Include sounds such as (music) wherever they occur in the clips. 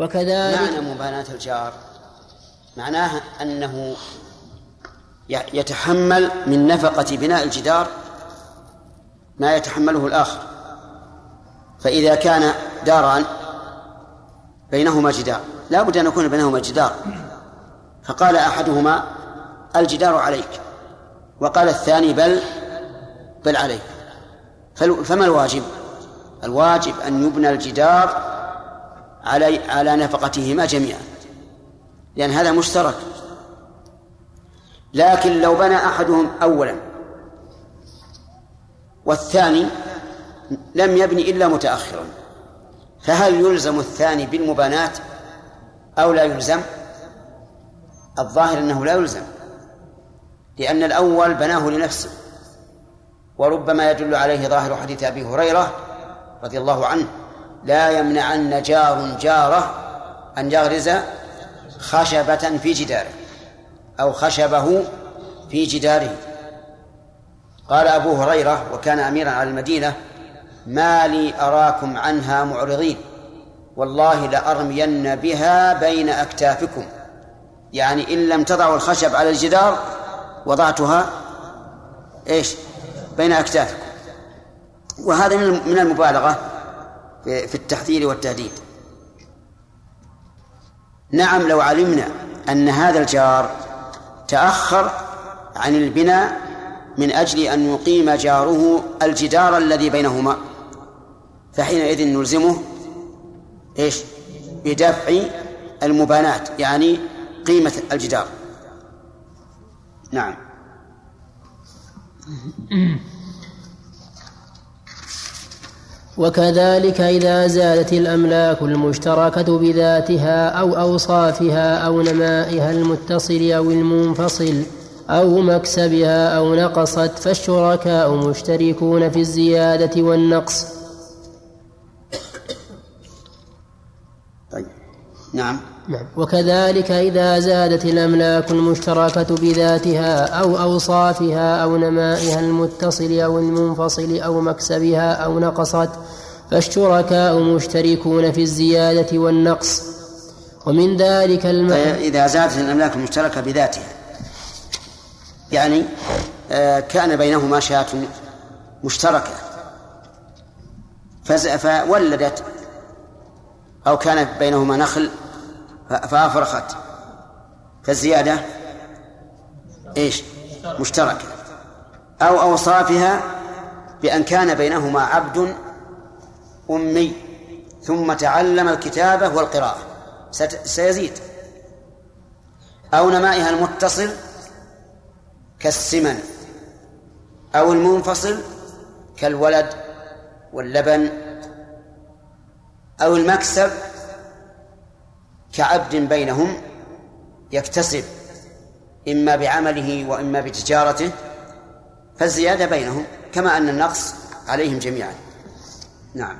وكذلك معنى مباناة الجار؟ معناها أنه يتحمل من نفقة بناء الجدار ما يتحمله الآخر. فإذا كان داران بينهما جدار لا بد أن يكون بينهما جدار. فقال أحدهما الجدار عليك. وقال الثاني بل بل عليك. فما الواجب؟ الواجب أن يبنى الجدار على على نفقتهما جميعا. لأن هذا مشترك. لكن لو بنى أحدهم أولا والثاني لم يبني إلا متأخرا فهل يلزم الثاني بالمباناة أو لا يلزم؟ الظاهر أنه لا يلزم لأن الأول بناه لنفسه وربما يدل عليه ظاهر حديث أبي هريرة رضي الله عنه لا يمنعن جار جاره أن يغرز خشبة في جداره أو خشبه في جداره. قال أبو هريرة وكان أميرا على المدينة ما لي أراكم عنها معرضين والله لأرمين بها بين أكتافكم. يعني إن لم تضعوا الخشب على الجدار وضعتها إيش؟ بين أكتافكم. وهذا من المبالغة في التحذير والتهديد. نعم لو علمنا أن هذا الجار تأخر عن البناء من أجل أن يقيم جاره الجدار الذي بينهما فحينئذ نلزمه إيش؟ بدفع المباناة يعني قيمة الجدار. نعم. (coughs) وكذلك إذا زادت الأملاك المشتركة بذاتها أو أوصافها أو نمائها المتصل أو المنفصل أو مكسبها أو نقصت فالشركاء مشتركون في الزيادة والنقص. طيب. نعم. نعم. وكذلك إذا زادت الأملاك المشتركة بذاتها أو أوصافها أو نمائها المتصل أو المنفصل أو مكسبها أو نقصت فالشركاء مشتركون في الزيادة والنقص. ومن ذلك الم... إذا زادت الأملاك المشتركة بذاتها. يعني آه، كان بينهما شاة مشتركة. فولدت أو كانت بينهما نخل فأفرخت. فالزيادة إيش؟ مشتركة. أو أوصافها بأن كان بينهما عبد أمي ثم تعلم الكتابة والقراءة. سيزيد. أو نمائها المتصل كالسمن. أو المنفصل كالولد واللبن. أو المكسب كعبد بينهم يكتسب إما بعمله وإما بتجارته فالزيادة بينهم كما أن النقص عليهم جميعا. نعم.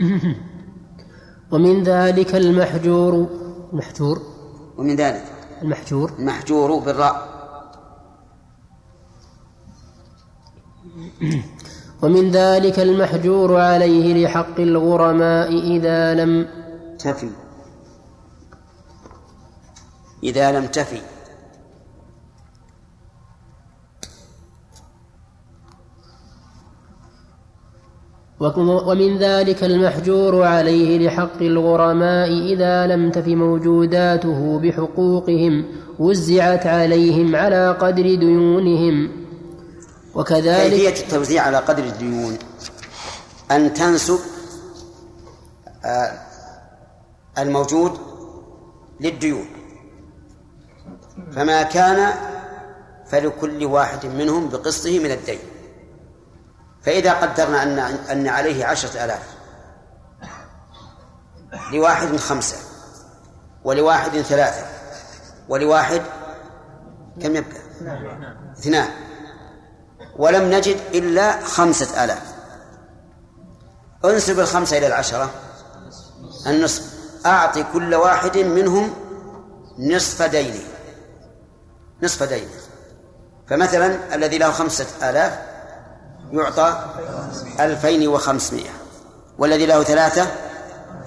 (clears throat) ومن ذلك المحجور المحجور ومن ذلك المحجور. المحجور بالراء. (clears throat) ومن ذلك المحجور عليه لحق الغرماء إذا لم تفي إذا لم تفي. ومن ذلك المحجور عليه لحق الغرماء إذا لم تف موجوداته بحقوقهم وزعت عليهم على قدر ديونهم. وكذلك كيفية التوزيع على قدر الديون؟ أن تنسب آه، الموجود للديون. فما كان فلكل واحد منهم بقسطه من الدين. فإذا قدرنا أن أن عليه عشرة آلاف لواحد خمسة ولواحد ثلاثة ولواحد كم يبقى؟ اثنان. ولم نجد إلا خمسة آلاف. انسب الخمسة إلى العشرة. النصف أعطي كل واحد منهم نصف دينه. نصف دينه فمثلا الذي له خمسة آلاف يعطى ألفين وخمسمائة والذي له ثلاثة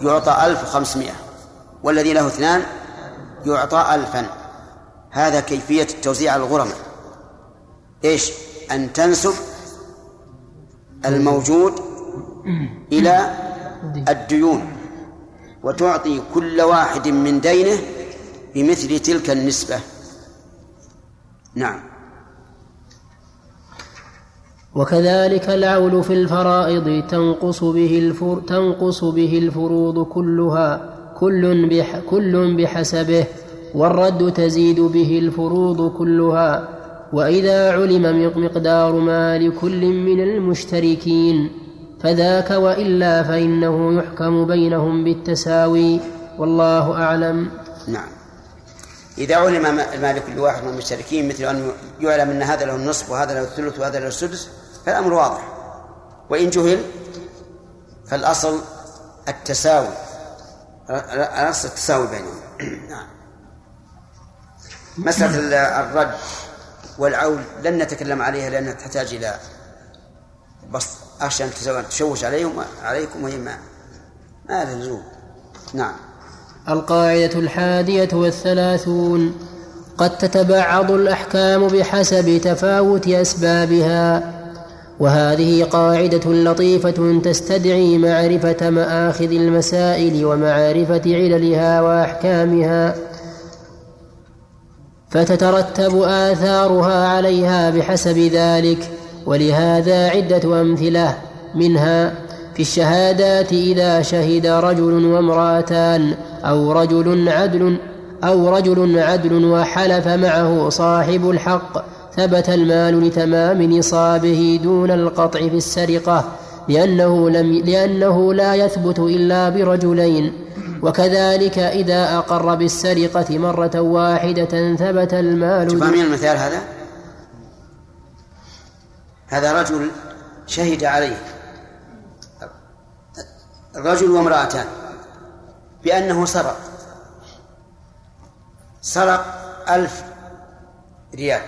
يعطى ألف وخمسمائة والذي له اثنان يعطى ألفا. هذا كيفية التوزيع على الغرماء إيش؟ أن تنسب الموجود إلى الديون وتعطي كل واحد من دينه بمثل تلك النسبة. نعم. وكذلك العول في الفرائض تنقص به الفر تنقص به الفروض كلها كل بح كل بحسبه والرد تزيد به الفروض كلها. وإذا علم مقدار ما لكل من المشتركين فذاك وإلا فإنه يحكم بينهم بالتساوي والله أعلم. نعم. إذا علم ما لكل واحد من المشتركين مثل أن يعلم أن هذا له النصف وهذا له الثلث وهذا له السدس فالأمر واضح. وإن جهل فالأصل التساوي. الأصل التساوي بينهم. نعم. مسألة الرد والعول لن نتكلم عليها لأنها تحتاج إلى بسط. أخشى أن تشوش عليهم عليكم وهي ما ما لزوم. نعم. القاعدة الحادية والثلاثون قد تتبعض الأحكام بحسب تفاوت أسبابها وهذه قاعدة لطيفة تستدعي معرفة مآخذ المسائل ومعرفة عللها وأحكامها فتترتب آثارها عليها بحسب ذلك ولهذا عدة أمثلة منها في الشهادات إذا شهد رجل وامرأتان أو رجل عدل أو رجل عدل وحلف معه صاحب الحق ثبت المال لتمام نصابه دون القطع في السرقة لأنه, لم لأنه لا يثبت إلا برجلين وكذلك إذا أقر بالسرقة مرة واحدة ثبت المال تفهمين المثال هذا؟ هذا رجل شهد عليه رجل وامرأتان. بأنه سرق. سرق ألف ريال.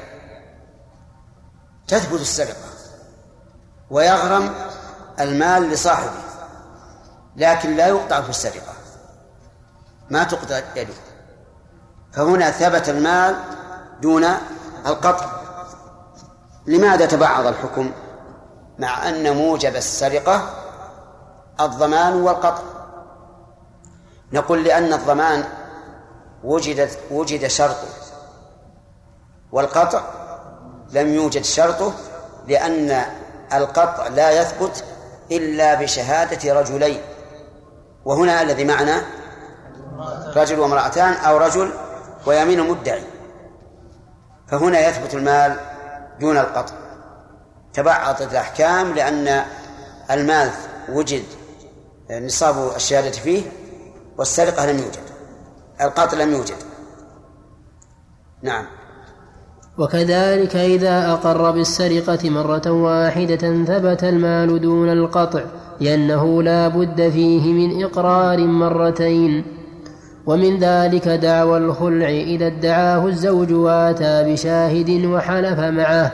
تثبت السرقة ويغرم المال لصاحبه. لكن لا يقطع في السرقة ما تقطع يده فهنا ثبت المال دون القطع. لماذا تبعض الحكم؟ مع أن موجب السرقة الضمان والقطع. نقول لأن الضمان وجدت وجد شرطه والقطع لم يوجد شرطه لأن القطع لا يثبت إلا بشهادة رجلين. وهنا الذي معنا رجل وامرأتان أو رجل ويمين مدعي. فهنا يثبت المال دون القطع. تبعضت الأحكام لأن المال وجد نصاب الشهادة فيه والسرقة لم يوجد. القطع لم يوجد. نعم. وكذلك إذا أقر بالسرقة مرة واحدة ثبت المال دون القطع لأنه لا بد فيه من إقرار مرتين. ومن ذلك دعوى الخلع إذا ادعاه الزوج وآتى بشاهد وحلف معه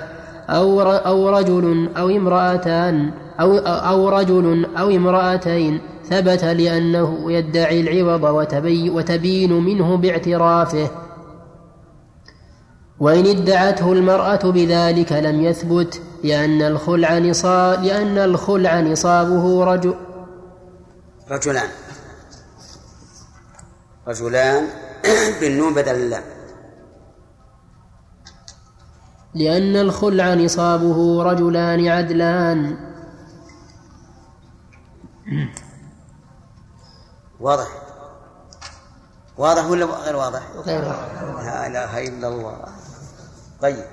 أو رجل أو امرأتان. أو أو رجل أو امرأتين ثبت لأنه يدعي العوض وتبي وتبين منه باعترافه. وإن ادعته المرأة بذلك لم يثبت لأن الخلع نصاب لأن الخلع نصابه رجل. رجلان. رجلان بالنون بدل اللام. لأن الخلع نصابه رجلان عدلان. واضح؟ واضح ولا غير واضح؟ غير واضح. لا إله إلا الله. طيب.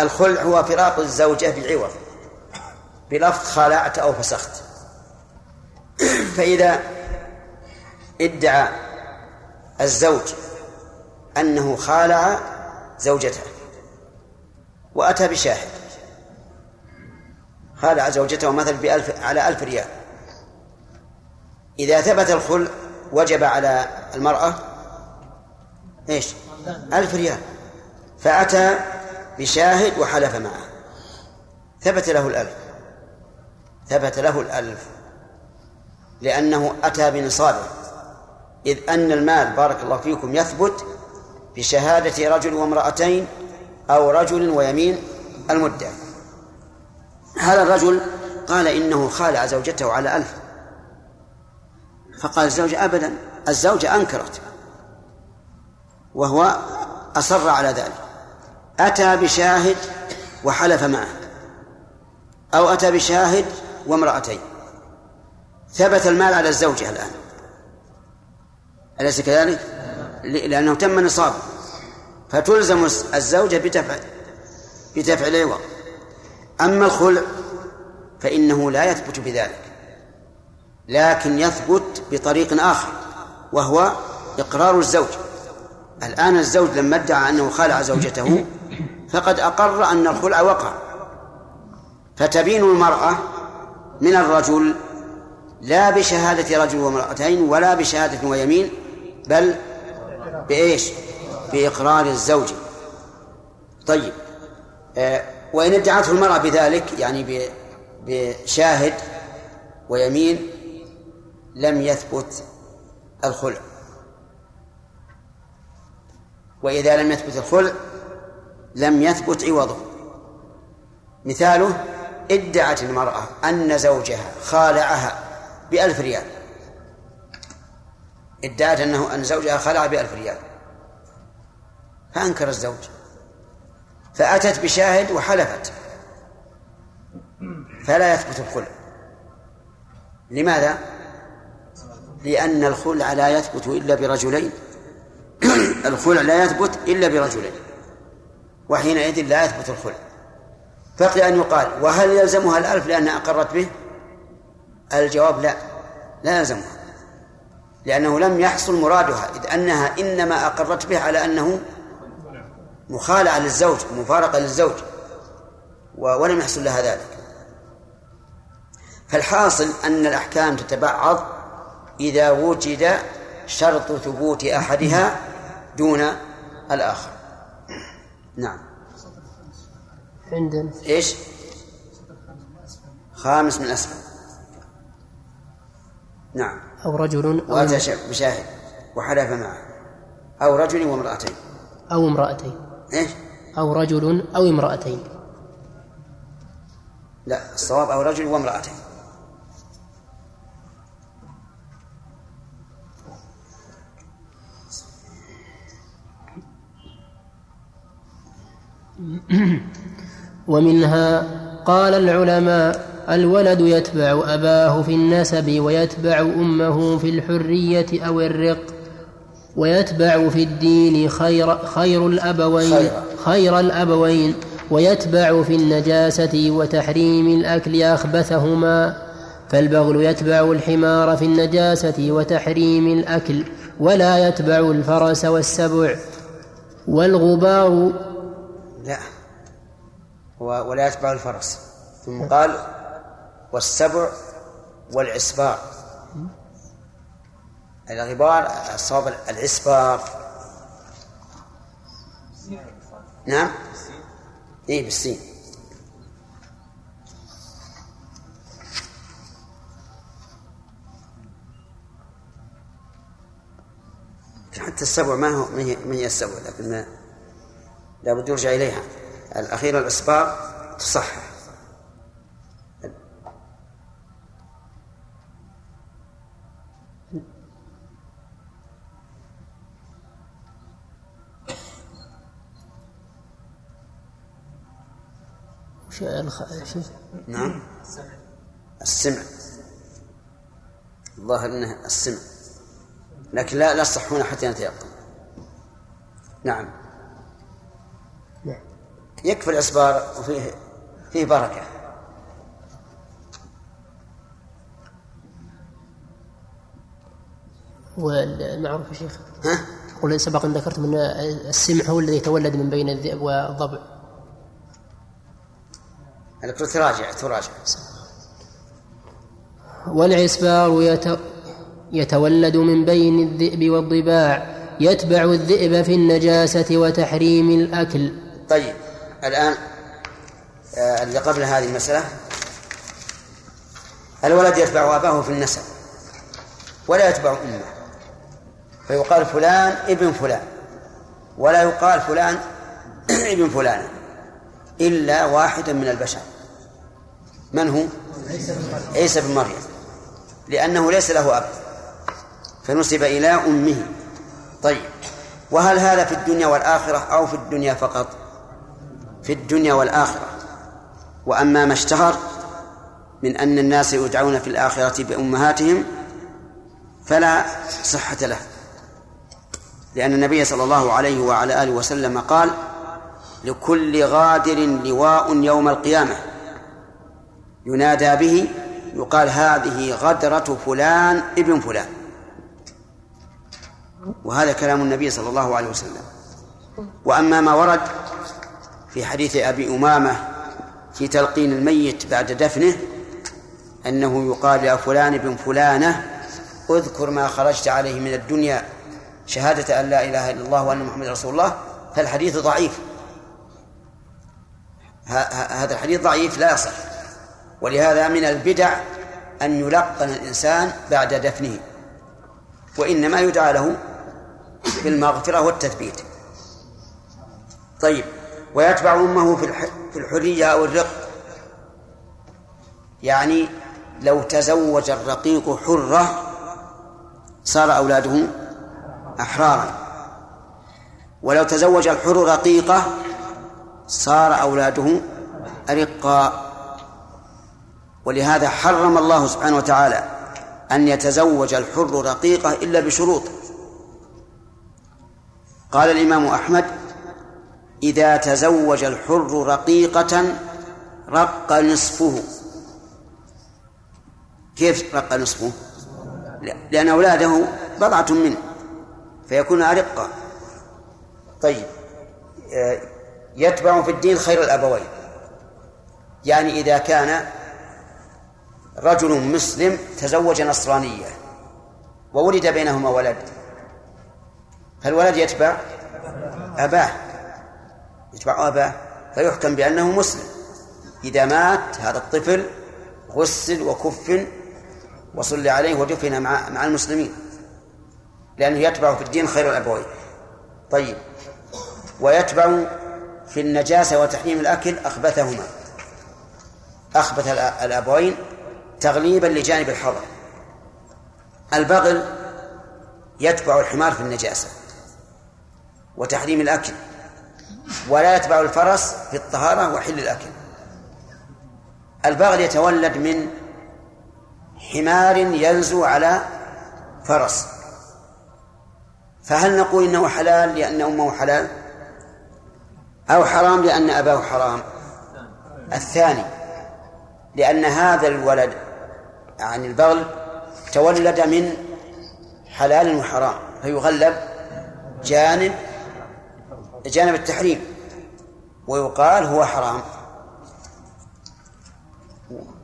الخلع هو فراق الزوجة بعوض بلفظ خالعت أو فسخت. (clears throat) فإذا ادعى الزوج أنه خالع زوجته وأتى بشاهد. خالع زوجته مثلا بألف على ألف ريال. إذا ثبت الخلع وجب على المرأة إيش؟ ألف ريال. فأتى بشاهد وحلف معه. ثبت له الألف. ثبت له الألف. لأنه أتى بنصابه. إذ أن المال بارك الله فيكم يثبت بشهادة رجل وامرأتين أو رجل ويمين المدعي هذا الرجل قال إنه خالع زوجته على ألف. فقال الزوجة أبدا الزوجة أنكرت وهو أصر على ذلك. أتى بشاهد وحلف معه أو أتى بشاهد وامرأتين. ثبت المال على الزوجة الآن. أليس كذلك؟ لأنه تم نصابه. فتلزم الزوجة بدفع بدفع العوض. أما الخلع فإنه لا يثبت بذلك لكن يثبت بطريق آخر وهو إقرار الزوج. الآن الزوج لما ادعى أنه خالع زوجته فقد أقر أن الخلع وقع. فتبين المرأة من الرجل لا بشهادة رجل وامرأتين ولا بشهادة ويمين بل بإيش؟ بإقرار الزوج. طيب آه وإن ادعته المرأة بذلك يعني بشاهد ويمين لم يثبت الخلع. وإذا لم يثبت الخلع لم يثبت عوضه. مثاله ادعت المرأة أن زوجها خالعها بألف ريال. ادعت أنه أن زوجها خلع بألف ريال. فأنكر الزوج. فأتت بشاهد وحلفت. فلا يثبت الخلع. لماذا؟ لأن الخلع لا يثبت إلا برجلين. (clears throat) الخلع لا يثبت إلا برجلين. وحينئذ لا يثبت الخلع. بقي أن يقال وهل يلزمها الألف لأنها أقرت به؟ الجواب لا. لا يلزمها. لأنه لم يحصل مرادها إذ أنها إنما أقرت به على أنه مخالعة للزوج مفارقة للزوج ولم يحصل لها ذلك. فالحاصل أن الأحكام تتبعض إذا وجد شرط ثبوت أحدها دون الآخر. نعم. عندنا إيش؟ خامس من أسفل نعم. أو رجل أو بشاهد وحلف معه أو رجل وامرأتين. أو امرأتين. إيش؟ أو رجل أو امرأتين. لا الصواب أو رجل وامرأتين. (clears throat) ومنها قال العلماء الولد يتبع أباه في النسب ويتبع أمه في الحرية أو الرق. ويتبع في الدين خير خير الأبوين خير, خير الأبوين ويتبع في النجاسة وتحريم الأكل أخبثهما. فالبغل يتبع الحمار في النجاسة وتحريم الأكل ولا يتبع الفرس والسبع. والغبار لا. ولا يتبع الفرس. ثم قال والسبع والعسبار الغبار الصواب العسبار نعم؟ اي بالسين. حتى السبع ما هو من هي السبع لكن لابد يرجع إليها. الاخيره الاسبار تصحح شو نعم. السمع. الظاهر إنه السمع. لكن لا لا تصحون حتى نتيقن نعم نعم. يكفي الاسبار وفيه فيه بركة. والمعروف يا شيخ؟ ها؟ قل سبق أن ذكرتم أن السمع هو الذي يتولد من بين الذئب والضبع. تراجع تراجع. والعسبار يت... يتولد من بين الذئب والضباع يتبع الذئب في النجاسة وتحريم الأكل. طيب الآن آه، اللي قبل هذه المسألة. الولد يتبع أباه في النسب ولا يتبع أمه. فيقال فلان ابن فلان ولا يقال فلان (clears throat) ابن فلان إلا واحدا من البشر. من هو؟ عيسى بن مريم. لأنه ليس له أب. فنسب إلى أمه. طيب. وهل هذا في الدنيا والآخرة أو في الدنيا فقط؟ في الدنيا والآخرة. وأما ما اشتهر من أن الناس يدعون في الآخرة بأمهاتهم فلا صحة له. لأن النبي صلى الله عليه وعلى آله وسلم قال لكل غادر لواء يوم القيامة. ينادى به يقال هذه غدرة فلان ابن فلان. وهذا كلام النبي صلى الله عليه وسلم. وأما ما ورد في حديث أبي أمامة في تلقين الميت بعد دفنه أنه يقال يا فلان بن فلانة اذكر ما خرجت عليه من الدنيا شهادة أن لا إله إلا الله وأن محمد رسول الله فالحديث ضعيف. هذا الحديث ضعيف لا يصح. ولهذا من البدع أن يلقن الإنسان بعد دفنه وإنما يدعى له بالمغفرة والتثبيت. طيب ويتبع أمه في الحرية أو الرق. يعني لو تزوج الرقيق حرة صار أولاده أحرارا. ولو تزوج الحر رقيقة صار أولاده أرقاء. ولهذا حرم الله سبحانه وتعالى أن يتزوج الحر رقيقة إلا بشروط. قال الإمام أحمد إذا تزوج الحر رقيقة رق نصفه. كيف رق نصفه؟ لأن أولاده بضعة منه فيكون أرقا طيب آه، يتبع في الدين خير الأبوين. يعني إذا كان رجل مسلم تزوج نصرانية وولد بينهما ولد. فالولد يتبع أباه يتبع أباه فيحكم بأنه مسلم. إذا مات هذا الطفل غسل وكفن وصلي عليه ودفن مع مع المسلمين لأنه يتبع في الدين خير الأبوين. طيب. ويتبع في النجاسة وتحريم الأكل أخبثهما. أخبث الأبوين تغليبا لجانب الحظر البغل يتبع الحمار في النجاسة وتحريم الأكل ولا يتبع الفرس في الطهارة وحل الأكل. البغل يتولد من حمار ينزو على فرس. فهل نقول إنه حلال لأن أمه حلال؟ أو حرام لأن أباه حرام؟ الثاني لأن هذا الولد عن البغل تولد من حلال وحرام فيغلب جانب جانب التحريم ويقال هو حرام.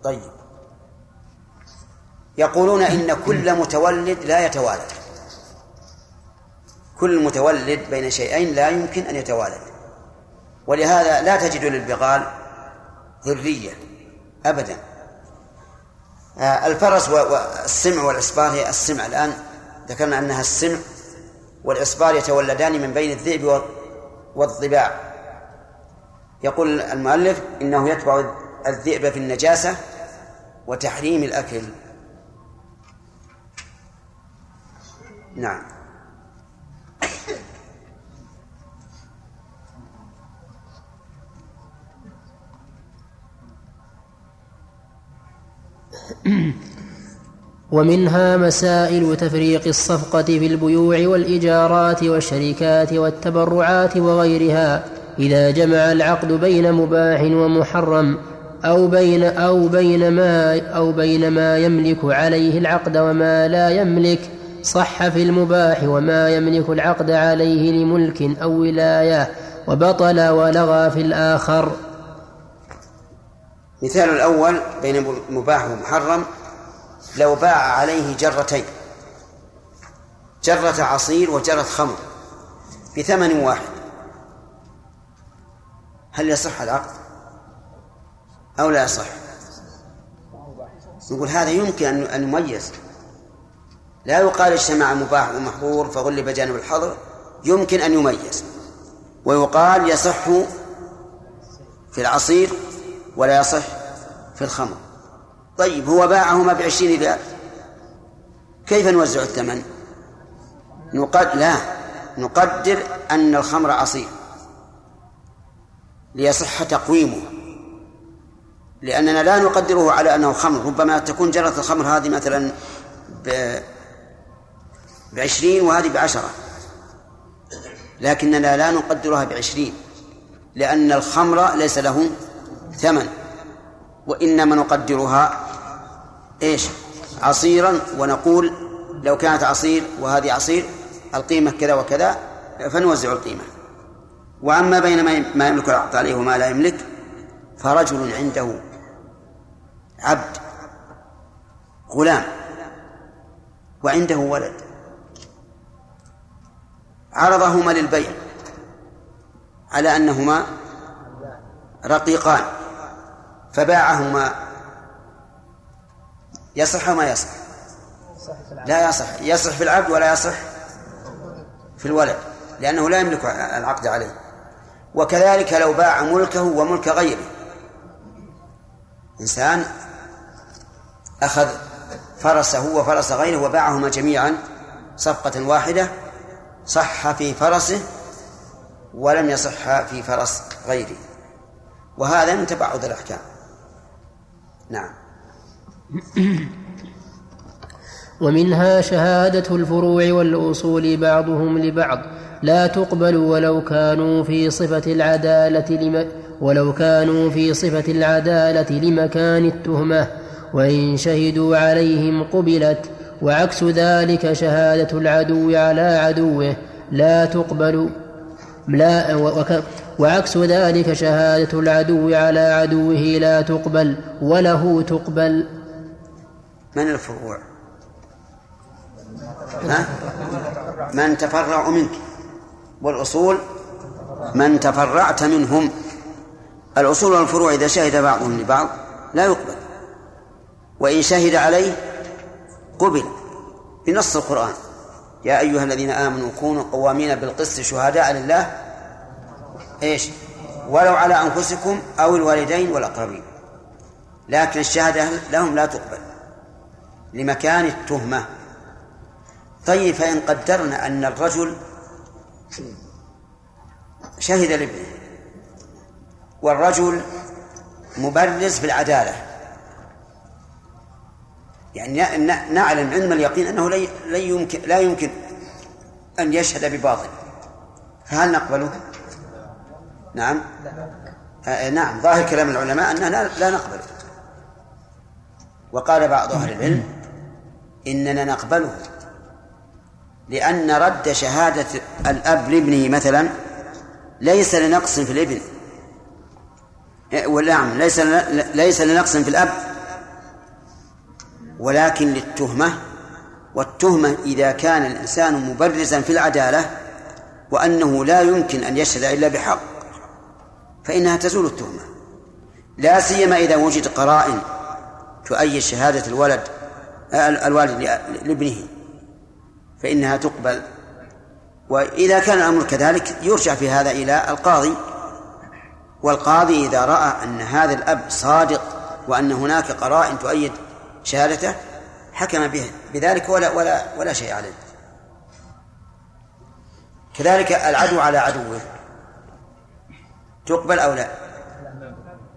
طيب. يقولون إن كل متولد لا يتوالد. كل متولد بين شيئين لا يمكن أن يتوالد. ولهذا لا تجد للبغال ذرية أبدا. الفرس والسمع والإصبار هي السمع. الآن ذكرنا أنها السمع والإصبار يتولدان من بين الذئب والضباع. يقول المؤلف إنه يتبع الذئب في النجاسة وتحريم الأكل. نعم. (clears throat) ومنها مسائل تفريق الصفقة في البيوع والإيجارات والشركات والتبرعات وغيرها إذا جمع العقد بين مباح ومحرم أو بين أو بين ما أو بين ما يملك عليه العقد وما لا يملك صح في المباح وما يملك العقد عليه لملك أو ولاية وبطل ولغى في الآخر. مثال الأول بين مباح ومحرم لو باع عليه جرتين جرة عصير وجرة خمر بثمن واحد هل يصح العقد؟ أو لا يصح؟ نقول هذا يمكن أن نميز. لا يقال اجتمع مباح ومحظور فغلب جانب الحظر يمكن أن يميز. ويقال يصح في العصير ولا يصح في الخمر. طيب هو باعهما بعشرين ريال. كيف نوزع الثمن؟ نقد لا نقدر أن الخمر عصير ليصح تقويمه. لأننا لا نقدره على أنه خمر. ربما تكون جرة الخمر هذه مثلا ب بعشرين وهذه بعشرة. لكننا لا نقدرها بعشرين لأن الخمر ليس له ثمن. وإنما نقدرها إيش؟ عصيرا ونقول لو كانت عصير وهذه عصير القيمة كذا وكذا فنوزع القيمة. وأما بين ما يملك العقد عليه وما لا يملك فرجل عنده عبد غلام وعنده ولد عرضهما للبيع على أنهما رقيقان. فباعهما. يصح ما يصح؟ لا يصح. يصح في العبد ولا يصح في الولد لأنه لا يملك العقد عليه. وكذلك لو باع ملكه وملك غيره. إنسان أخذ فرسه وفرس غيره وباعهما جميعا صفقة واحدة صح في فرسه ولم يصح في فرس غيره. وهذا من تبعض الأحكام. نعم. (clears throat) ومنها شهادة الفروع والأصول بعضهم لبعض. لا تقبل ولو كانوا في صفة العدالة لم ولو كانوا في صفة العدالة لمكان التهمة. وإن شهدوا عليهم قبلت وعكس ذلك شهادة العدو على عدوه. لا تقبل لا وعكس ذلك شهادة العدو على عدوه لا تقبل وله تقبل. من الفروع؟ ها؟ من تفرع منك. والأصول من تفرعت منهم. الأصول والفروع إذا شهد بعضهم لبعض لا يقبل. وإن شهد عليه قبل بنص القرآن. يا أيها الذين آمنوا كونوا قوامين بالقسط شهداء لله إيش؟ ولو على أنفسكم أو الوالدين والأقربين. لكن الشهادة لهم لا تقبل لمكان التهمة. طيب فإن قدرنا أن الرجل شهد لابنه والرجل مبرز في العدالة يعني نعلم علم اليقين أنه لا يمكن لا يمكن أن يشهد بباطل فهل نقبله؟ نعم. آه نعم. ظاهر كلام العلماء أننا لا, لا نقبله وقال بعض أهل العلم إننا نقبله. لأن رد شهادة الأب لابنه مثلا ليس لنقص في الابن. نعم ليس ليس لنقص في الأب. ولكن للتهمة. والتهمة إذا كان الإنسان مبرزا في العدالة وأنه لا يمكن أن يشهد إلا بحق. فإنها تزول التهمة. لا سيما إذا وجد قرائن تؤيد شهادة الولد الوالد لابنه. فإنها تقبل. وإذا كان الأمر كذلك يرجع في هذا إلى القاضي. والقاضي إذا رأى أن هذا الأب صادق وأن هناك قرائن تؤيد شهادته حكم به بذلك ولا ولا ولا شيء عليه. كذلك العدو على عدوه. تقبل أو لا؟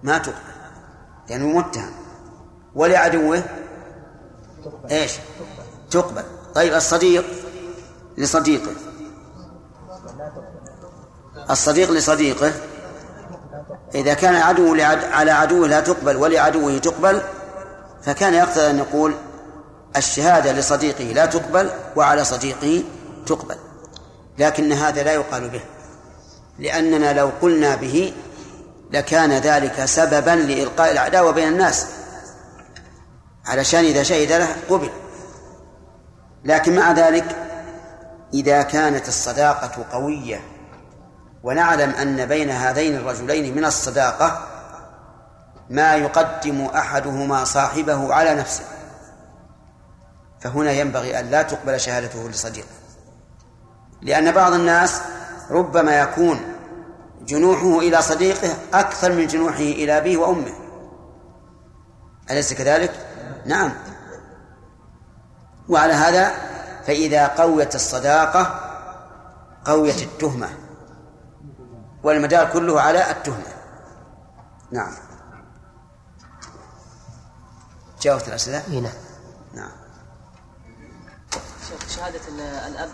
ما تقبل. يعني متهم. ولعدوه؟ إيش؟ تقبل. طيب الصديق؟ لصديقه. الصديق لصديقه. إذا كان عدو على عدوه لا تقبل ولعدوه تقبل فكان يقتضي أن يقول الشهادة لصديقه لا تقبل وعلى صديقه تقبل. لكن هذا لا يقال به. لأننا لو قلنا به لكان ذلك سببا لإلقاء العداوة بين الناس علشان إذا شهد له قبل. لكن مع ذلك إذا كانت الصداقة قوية ونعلم أن بين هذين الرجلين من الصداقة ما يقدم أحدهما صاحبه على نفسه. فهنا ينبغي أن لا تقبل شهادته لصديقه لأن بعض الناس ربما يكون جنوحه إلى صديقه أكثر من جنوحه إلى أبيه وأمه. أليس كذلك؟ نعم. وعلى هذا فإذا قويت الصداقة قويت التهمة والمدار كله على التهمة. نعم. جاوبت الأسئلة؟ إيه نعم. نعم. شيخ شهادة الأب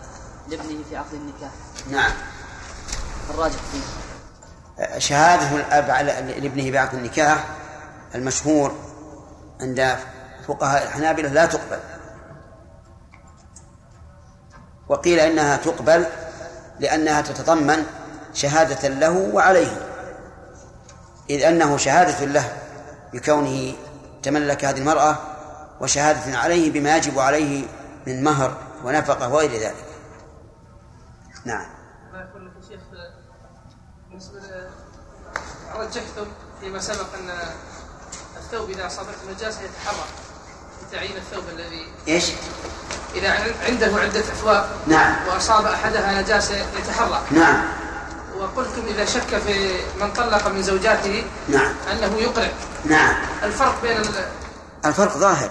لابنه في عقد النكاح. نعم. الراجح فيه. شهادة الأب على لابنه بعقد النكاح المشهور عند فقهاء الحنابلة لا تقبل. وقيل إنها تقبل لأنها تتضمن شهادة له وعليه. إذ أنه شهادة له بكونه تملك هذه المرأة وشهادة عليه بما يجب عليه من مهر ونفقة وغير ذلك. نعم. رجحتم فيما سبق أن الثوب إذا أصابته نجاسة يتحرك بتعيين الثوب الذي إيش؟ إذا عنده عدة أثواب نعم. وأصاب أحدها نجاسة يتحرك. نعم. وقلتم إذا شك في من طلق من زوجاته نعم. أنه يقرع نعم. الفرق بين ال... الفرق ظاهر.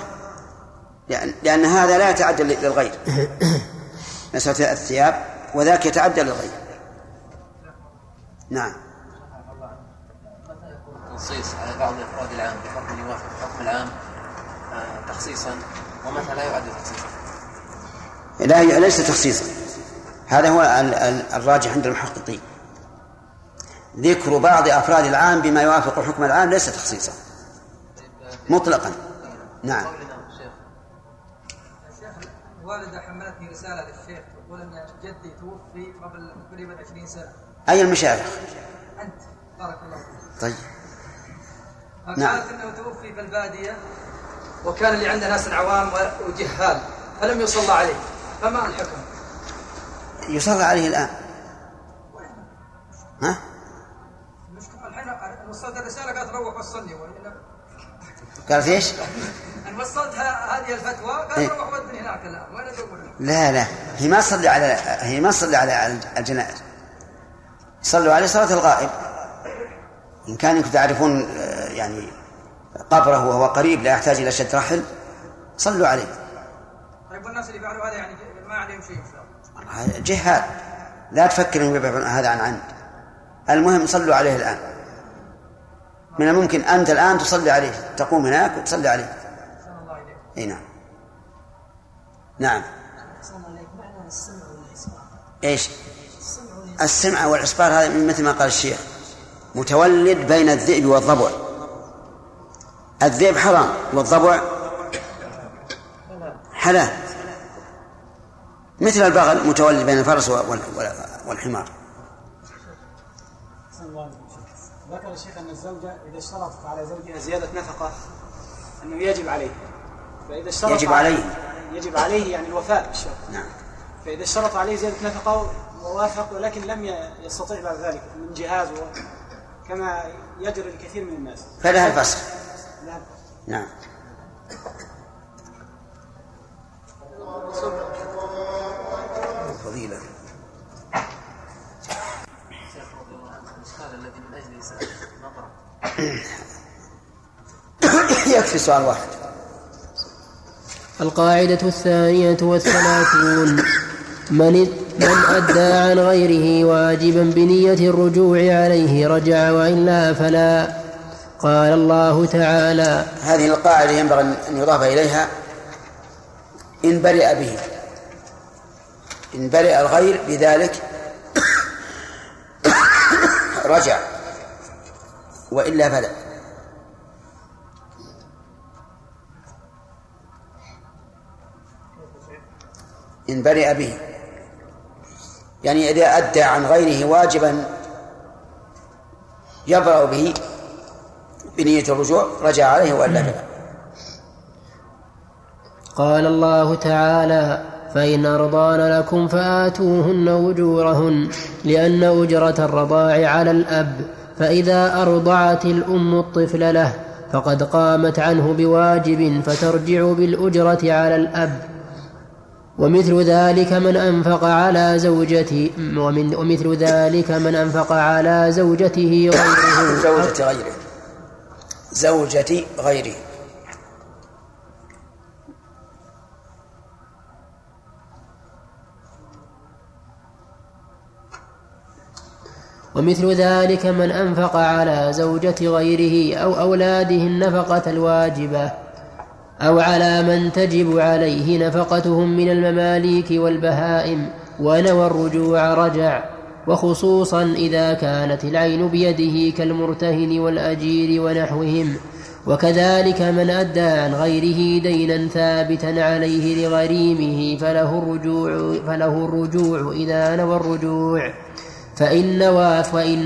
لأن, لأن هذا لا يتعدى للغير. (coughs) مسألة الثياب وذاك يتعدى للغير. نعم. تنصيص على بعض الأفراد العام بحكم يوافق الحكم العام آه، تخصيصا ومتى لا يعد تخصيصا. لا ليس تخصيصا. هذا هو ال- ال- الراجح عند المحققين. ذكر بعض أفراد العام بما يوافق حكم العام ليس تخصيصا. مطلقا. نعم. شيخ. الوالدة حملتني رسالة للشيخ تقول أن جدي توفي قبل تقريبا 20 سنة. أي المشايخ أنت بارك الله فيك طيب نعم. أنه توفي في البادية وكان اللي عنده ناس عوام وجهال فلم يصلى عليه فما الحكم؟ يصلى عليه الآن ها المشكلة الحين وصلت الرسالة قالت روح وصلني وإلا قالت إيش؟ أنا وصلت هذه الفتوى إيه. قالت روح ودني هناك الآن وين أدور؟ لا لا هي ما تصلي على هي ما تصلي على الجنائز صلوا عليه صلاة الغائب. إن كان تعرفون آه، يعني قبره وهو قريب لا يحتاج إلى شد رحل صلوا عليه. طيب والناس اللي فعلوا هذا يعني ما عليهم شيء؟ إن شاء الله هذا جهاد. لا تفكر انهم يبعدون هذا عن عند. المهم صلوا عليه الآن. من الممكن أنت الآن تصلي عليه. تقوم هناك وتصلي عليه. أحسن الله إليك إي نعم. نعم. معنى السمع والإسماع. إيش؟ السمع والإصبار هذا مثل ما قال الشيخ متولد بين الذئب والضبع. الذئب حرام والضبع حلال. مثل البغل متولد بين الفرس وال- وال- والحمار. ذكر الشيخ أن الزوجة إذا اشترطت على زوجها زيادة نفقة أنه يجب عليه. فإذا اشترط يجب عليه. يجب عليه يعني الوفاء. بالشرط نعم. فإذا اشترط عليه زيادة نفقة ووافق ولكن لم يستطيع بعد ذلك من جهاز و- كما يجري الكثير من الناس. فلها الفسخ نعم. فضيلة. شيخ رضي الله عنه الاشكال الذي من اجله سالت نظره يكفي سؤال واحد. القاعدة الثانية والثلاثون. من من أدى عن غيره واجبا بنية الرجوع عليه رجع وإلا فلا. قال الله تعالى هذه القاعدة ينبغي أن يضاف إليها. إن برئ به. إن برئ الغير بذلك رجع وإلا فلا. إن برئ به. يعني إذا أدى عن غيره واجبا يبرأ به بنية الرجوع رجع عليه وإلا فلا قال الله تعالى فإن أرضان لكم فآتوهن أجورهن لأن أجرة الرضاع على الأب. فإذا أرضعت الأم الطفل له فقد قامت عنه بواجب فترجع بالأجرة على الأب. ومثل ذلك من أنفق على زوجته ومن ومثل ذلك من أنفق على زوجته غيره. زوجة غيره. زوجة غيره. ومثل ذلك من أنفق على زوجة غيره أو أولاده النفقة الواجبة. أو على من تجب عليه نفقتهم من المماليك والبهائم ونوى الرجوع رجع وخصوصا إذا كانت العين بيده كالمرتهن والأجير ونحوهم. وكذلك من أدى عن غيره دينا ثابتا عليه لغريمه فله الرجوع فله الرجوع إذا نوى الرجوع. فإن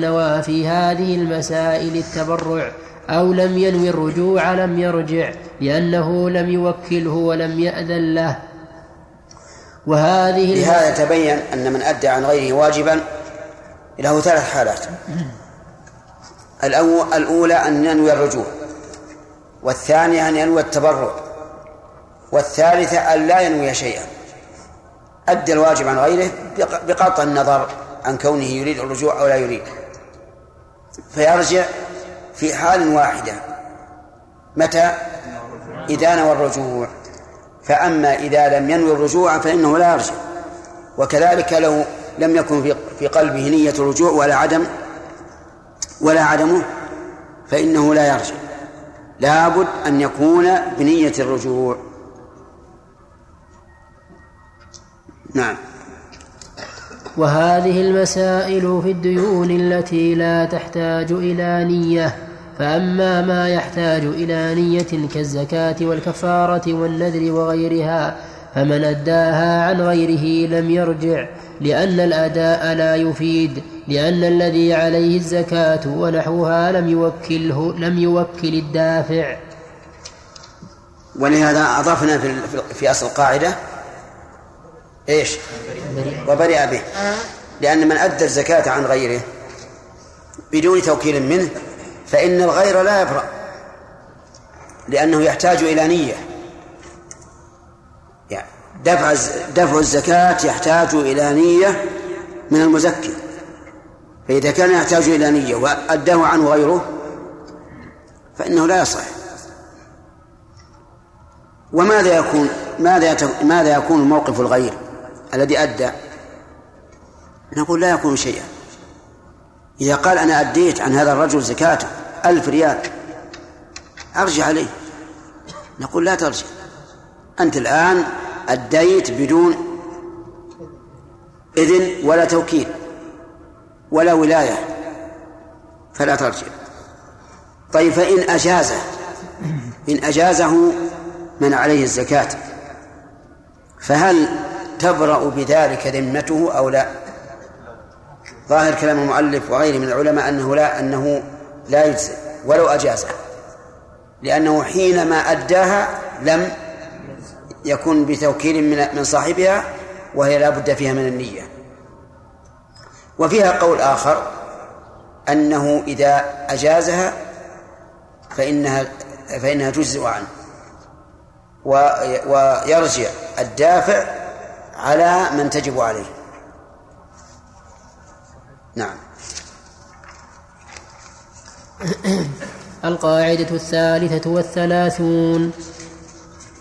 نوى في هذه المسائل التبرع أو لم ينوي الرجوع لم يرجع لأنه لم يوكله ولم يأذن له. وهذه بهذا تبين أن من أدى عن غيره واجبا له ثلاث حالات. الأولى أن ينوي الرجوع والثانية أن ينوي التبرع والثالثة أن لا ينوي شيئا. أدى الواجب عن غيره بقطع النظر عن كونه يريد الرجوع أو لا يريد. فيرجع في حال واحدة. متى؟ إذا نوى الرجوع. فأما إذا لم ينوي الرجوع فإنه لا يرجع. وكذلك لو لم يكن في قلبه نية الرجوع ولا عدم ولا عدمه فإنه لا يرجع. لابد أن يكون بنية الرجوع. نعم. وهذه المسائل في الديون التي لا تحتاج إلى نية. فأما ما يحتاج إلى نية كالزكاة والكفارة والنذر وغيرها فمن أداها عن غيره لم يرجع لأن الأداء لا يفيد لأن الذي عليه الزكاة ونحوها لم يوكله لم يوكل الدافع ولهذا أضفنا في في أصل القاعدة إيش؟ وبرئ به لأن من أدى الزكاة عن غيره بدون توكيل منه فإن الغير لا يبرأ لأنه يحتاج إلى نية. يعني دفع دفع الزكاة يحتاج إلى نية من المزكي. فإذا كان يحتاج إلى نية وأداه عنه غيره فإنه لا يصح. وماذا يكون ماذا ماذا يكون موقف الغير الذي أدى؟ نقول لا يكون شيئا. إذا قال أنا أديت عن هذا الرجل زكاته ألف ريال. أرجع عليه. نقول لا ترجع. أنت الآن أديت بدون إذن ولا توكيل ولا ولاية. فلا ترجع. طيب فإن أجازه إن أجازه من عليه الزكاة فهل تبرأ بذلك ذمته أو لا؟ ظاهر كلام المؤلف وغيره من العلماء أنه لا أنه لا يجزي ولو أجازه. لأنه حينما أداها لم يكن بتوكيل من من صاحبها وهي لا بد فيها من النية. وفيها قول آخر أنه إذا أجازها فإنها فإنها تجزئ عنه. ويرجع الدافع على من تجب عليه. نعم. القاعدة الثالثة والثلاثون.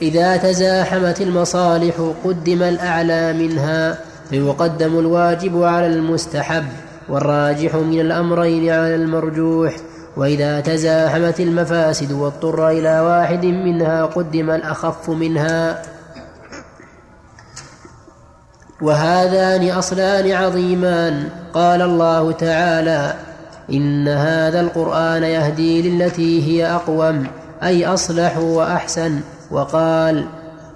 إذا تزاحمت المصالح قدم الأعلى منها فيقدم الواجب على المستحب والراجح من الأمرين على المرجوح. وإذا تزاحمت المفاسد واضطر إلى واحد منها قدم الأخف منها. وهذان أصلان عظيمان. قال الله تعالى إن هذا القرآن يهدي للتي هي أقوم أي أصلح وأحسن. وقال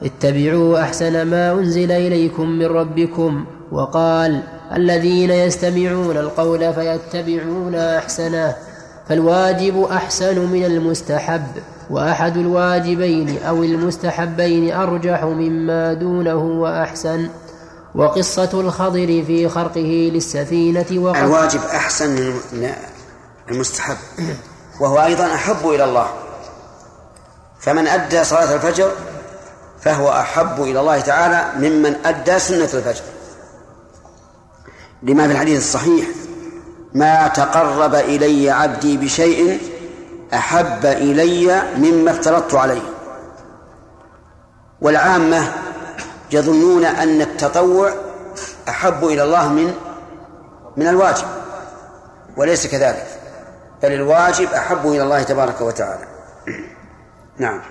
اتبعوا أحسن ما أنزل إليكم من ربكم. وقال الذين يستمعون القول فيتبعون أحسنه فالواجب أحسن من المستحب وأحد الواجبين أو المستحبين أرجح مما دونه وأحسن. وقصة الخضر في خرقه للسفينة وقد الواجب أحسن من المستحب وهو أيضا أحب إلى الله. فمن أدى صلاة الفجر فهو أحب إلى الله تعالى ممن أدى سنة الفجر. لما في الحديث الصحيح ما تقرب إلي عبدي بشيء أحب إلي مما افترضت عليه. والعامة يظنون أن التطوع أحب إلى الله من من الواجب وليس كذلك بل الواجب أحب إلى الله تبارك وتعالى. نعم.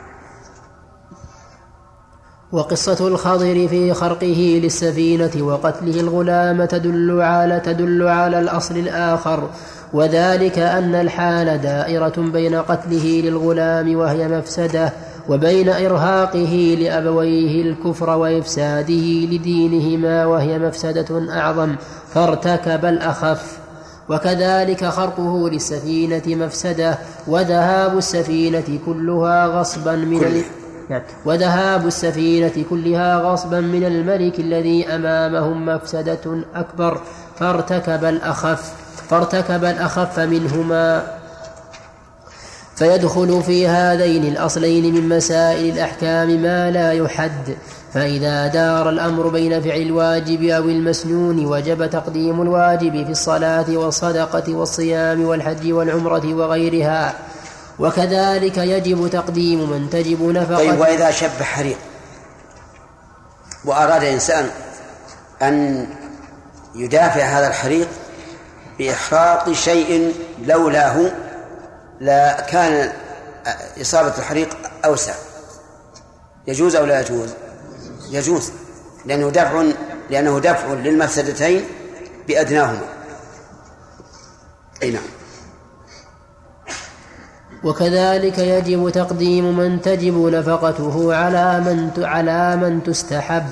وقصة الخضر في خرقه للسفينة وقتله الغلام تدل على تدل على الأصل الآخر وذلك أن الحال دائرة بين قتله للغلام وهي مفسدة. وبين إرهاقه لأبويه الكفر وإفساده لدينهما وهي مفسدة أعظم فارتكب الأخف. وكذلك خرقه للسفينة مفسدة وذهاب السفينة كلها غصبا من ال... نعم. وذهاب السفينة كلها غصبا من الملك الذي أمامهم مفسدة أكبر فارتكب الأخف. فارتكب الأخف منهما. فيدخل في هذين الأصلين من مسائل الأحكام ما لا يحد. فإذا دار الأمر بين فعل الواجب أو المسنون وجب تقديم الواجب في الصلاة والصدقة والصيام والحج والعمرة وغيرها. وكذلك يجب تقديم من تجب نفقة. طيب وإذا شب حريق وأراد إنسان أن يدافع هذا الحريق بإحراق شيء لولاه لا كان إصابة الحريق أوسع. يجوز أو لا يجوز؟ يجوز لأنه دفع لأنه دفع للمفسدتين بأدناهما. أي نعم. وكذلك يجب تقديم من تجب نفقته على من على من تستحب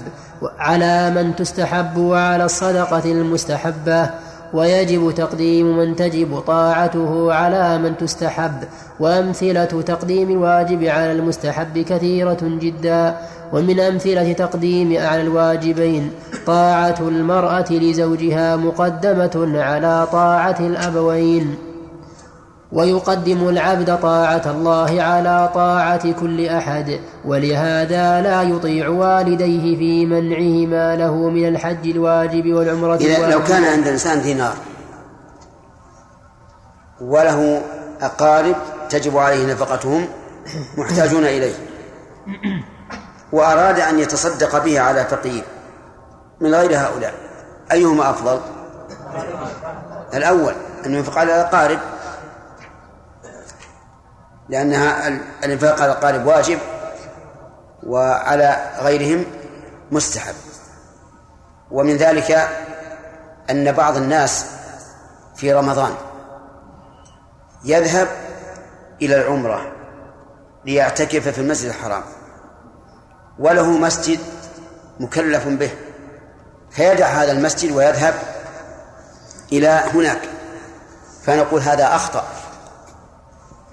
على من تستحب وعلى الصدقة المستحبة. ويجب تقديم من تجب طاعته على من تستحب وأمثلة تقديم الواجب على المستحب كثيرة جدا. ومن أمثلة تقديم على الواجبين طاعة المرأة لزوجها مقدمة على طاعة الأبوين. ويقدم العبد طاعة الله على طاعة كل أحد ولهذا لا يطيع والديه في منعهما له من الحج الواجب والعمرة إذا لو كان عند الإنسان دينار وله أقارب تجب عليه نفقتهم محتاجون إليه وأراد أن يتصدق به على فقير من غير هؤلاء أيهما أفضل؟ الأول أن ينفق على الأقارب لأنها الإنفاق على الأقارب واجب وعلى غيرهم مستحب. ومن ذلك أن بعض الناس في رمضان يذهب إلى العمرة ليعتكف في المسجد الحرام وله مسجد مكلف به فيدع هذا المسجد ويذهب إلى هناك فنقول هذا أخطأ.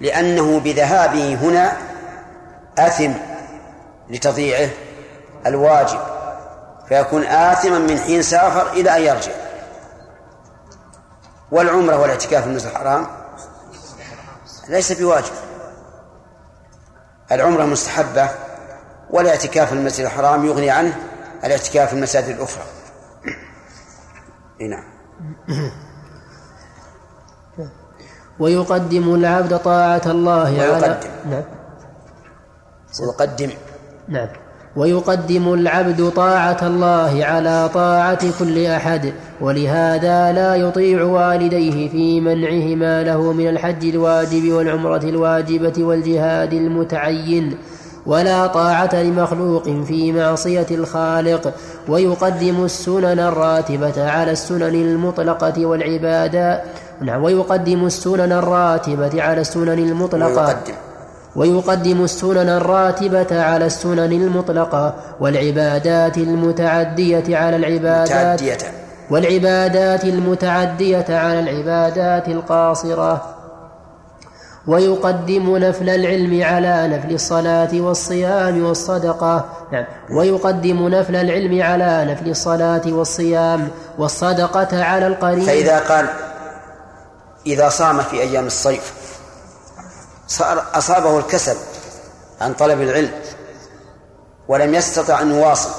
لأنه بذهابه هنا أثم لتضييعه الواجب فيكون آثما من حين سافر إلى أن يرجع. والعمرة والاعتكاف في المسجد الحرام ليس بواجب. العمرة مستحبة والاعتكاف في المسجد الحرام يغني عنه الاعتكاف في المساجد الأخرى. (clears throat) نعم. (clears throat) ويقدم العبد طاعة الله ويقدم. على نعم. ويقدم. نعم. ويقدم العبد طاعة الله على طاعة كل أحد ولهذا لا يطيع والديه في منعهما له من الحج الواجب والعمرة الواجبة والجهاد المتعين ولا طاعة لمخلوق في معصية الخالق ويقدم السنن الراتبة على السنن المطلقة والعبادات نعم. ويقدم السنن الراتبة على السنن المطلقة. ويقدم. ويقدم السنن الراتبة على السنن المطلقة. والعبادات المتعدية على العبادات. متعدية. والعبادات المتعدية على العبادات القاصرة. ويقدم نفل العلم على نفل الصلاة والصيام والصدقة. نعم. ويقدم نفل العلم على نفل الصلاة والصيام والصدقة على القريب. فإذا قال إذا صام في أيام الصيف صار أصابه الكسل عن طلب العلم ولم يستطع أن يواصل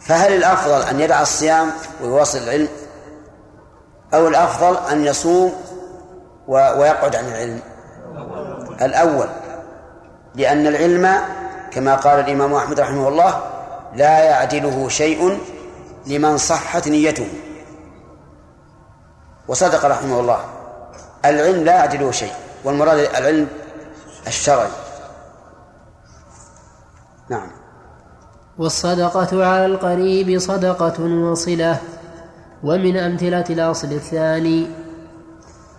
فهل الأفضل أن يدع الصيام ويواصل العلم أو الأفضل أن يصوم ويقعد عن العلم؟ الأول لأن العلم كما قال الإمام أحمد رحمه الله لا يعدله شيء لمن صحت نيته. وصدق رحمه الله. العلم لا يعدله شيء والمراد العلم الشرعي. نعم. والصدقة على القريب صدقة وصلة ومن أمثلة الأصل الثاني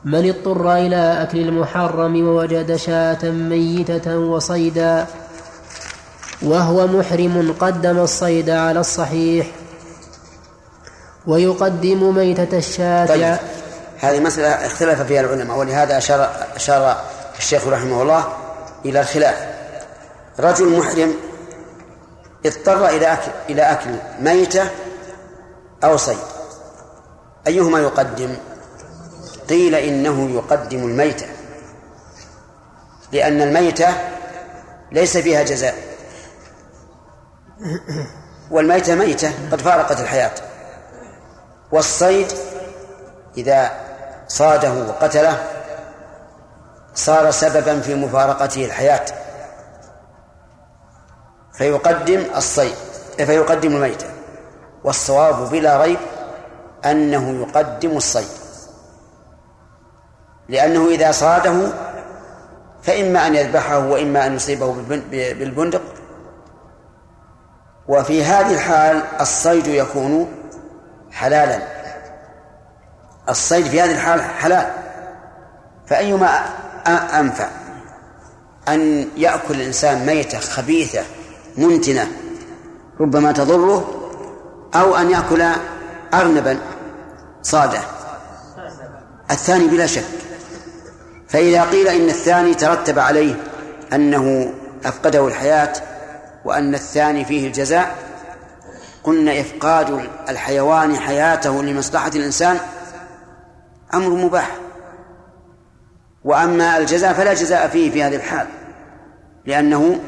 من اضطر إلى أكل المحرم ووجد شاة ميتة وصيدا وهو محرم قدم الصيد على الصحيح ويقدم ميتة الشاة طيب. هذه مسألة اختلف فيها العلماء ولهذا أشار أشار الشيخ رحمه الله إلى الخلاف. رجل محرم اضطر إلى أكل إلى أكل ميتة أو صيد. أيهما يقدم؟ قيل إنه يقدم الميتة لأن الميتة ليس فيها جزاء. والميتة ميتة قد فارقت الحياة. والصيد إذا صاده وقتله صار سببا في مفارقته الحياة. فيقدم الصيد فيقدم الميتة. والصواب بلا ريب أنه يقدم الصيد. لأنه إذا صاده فإما أن يذبحه وإما أن يصيبه بالبندق. وفي هذه الحال الصيد يكون حلالا. الصيد في هذه الحال حلال. فأيما أنفع أن يأكل الإنسان ميتة خبيثة منتنة ربما تضره أو أن يأكل أرنبا صادة. الثاني بلا شك. فإذا قيل إن الثاني ترتب عليه أنه أفقده الحياة وأن الثاني فيه الجزاء قلنا إفقاد الحيوان حياته لمصلحة الإنسان أمر مباح. وأما الجزاء فلا جزاء فيه في هذه الحال لأنه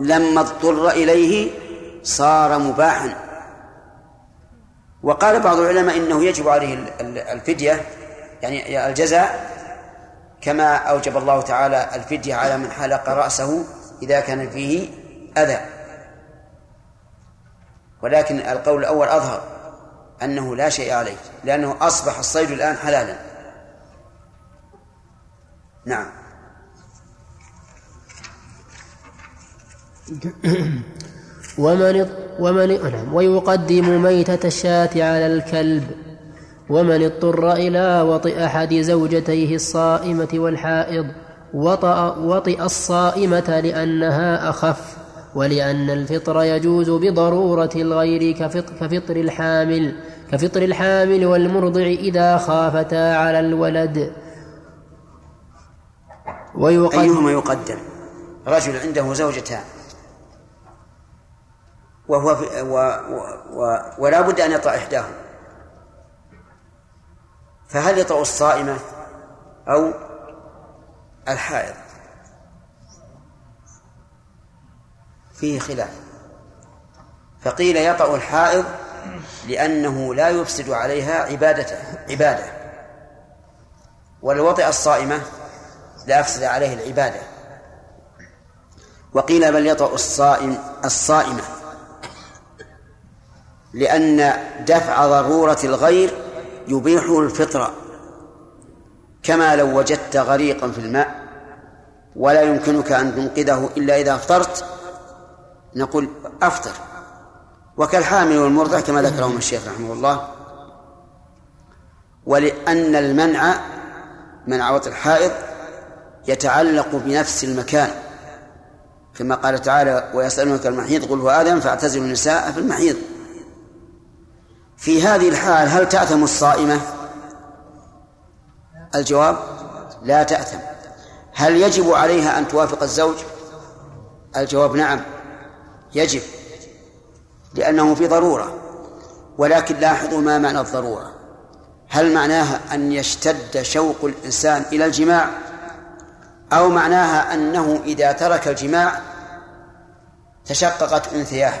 لما اضطر إليه صار مباحا. وقال بعض العلماء إنه يجب عليه الفدية يعني الجزاء كما أوجب الله تعالى الفدية على من حلق رأسه إذا كان فيه أذى. ولكن القول الأول أظهر. أنه لا شيء عليه لأنه أصبح الصيد الآن حلالا. نعم. (coughs) ومن ومن نعم. ويقدم ميتة الشاة على الكلب. ومن اضطر إلى وطئ أحد زوجتيه الصائمة والحائض وطأ وطئ الصائمة لأنها أخف ولأن الفطر يجوز بضرورة الغير كفطر الحامل. كفطر الحامل والمرضع إذا خافتا على الولد. ويقدم أيهما يقدم رجل عنده زوجتان وهو في و و و ولا بد أن يطأ إحداهما. فهل يطأ الصائمة أو الحائض؟ فيه خلاف. فقيل يطأ الحائض لأنه لا يفسد عليها عبادته عبادة. ولو وطئ الصائمة لأفسد عليه العبادة. وقيل بل يطأ الصائم الصائمة. لأن دفع ضرورة الغير يبيح الفطرة كما لو وجدت غريقا في الماء ولا يمكنك أن تنقذه إلا إذا أفطرت نقول أفطر. وكالحامل والمرضع كما ذكرهم الشيخ رحمه الله. ولأن المنع منع وطئ الحائض يتعلق بنفس المكان. كما قال تعالى ويسألونك المحيض قل هو آدم فاعتزلوا النساء في المحيض. في هذه الحال هل تأثم الصائمة؟ الجواب لا تأثم. هل يجب عليها أن توافق الزوج؟ الجواب نعم يجب. لأنه في ضرورة ولكن لاحظوا ما معنى الضرورة. هل معناها أن يشتد شوق الإنسان إلى الجماع؟ أو معناها أنه إذا ترك الجماع تشققت أنثياه؟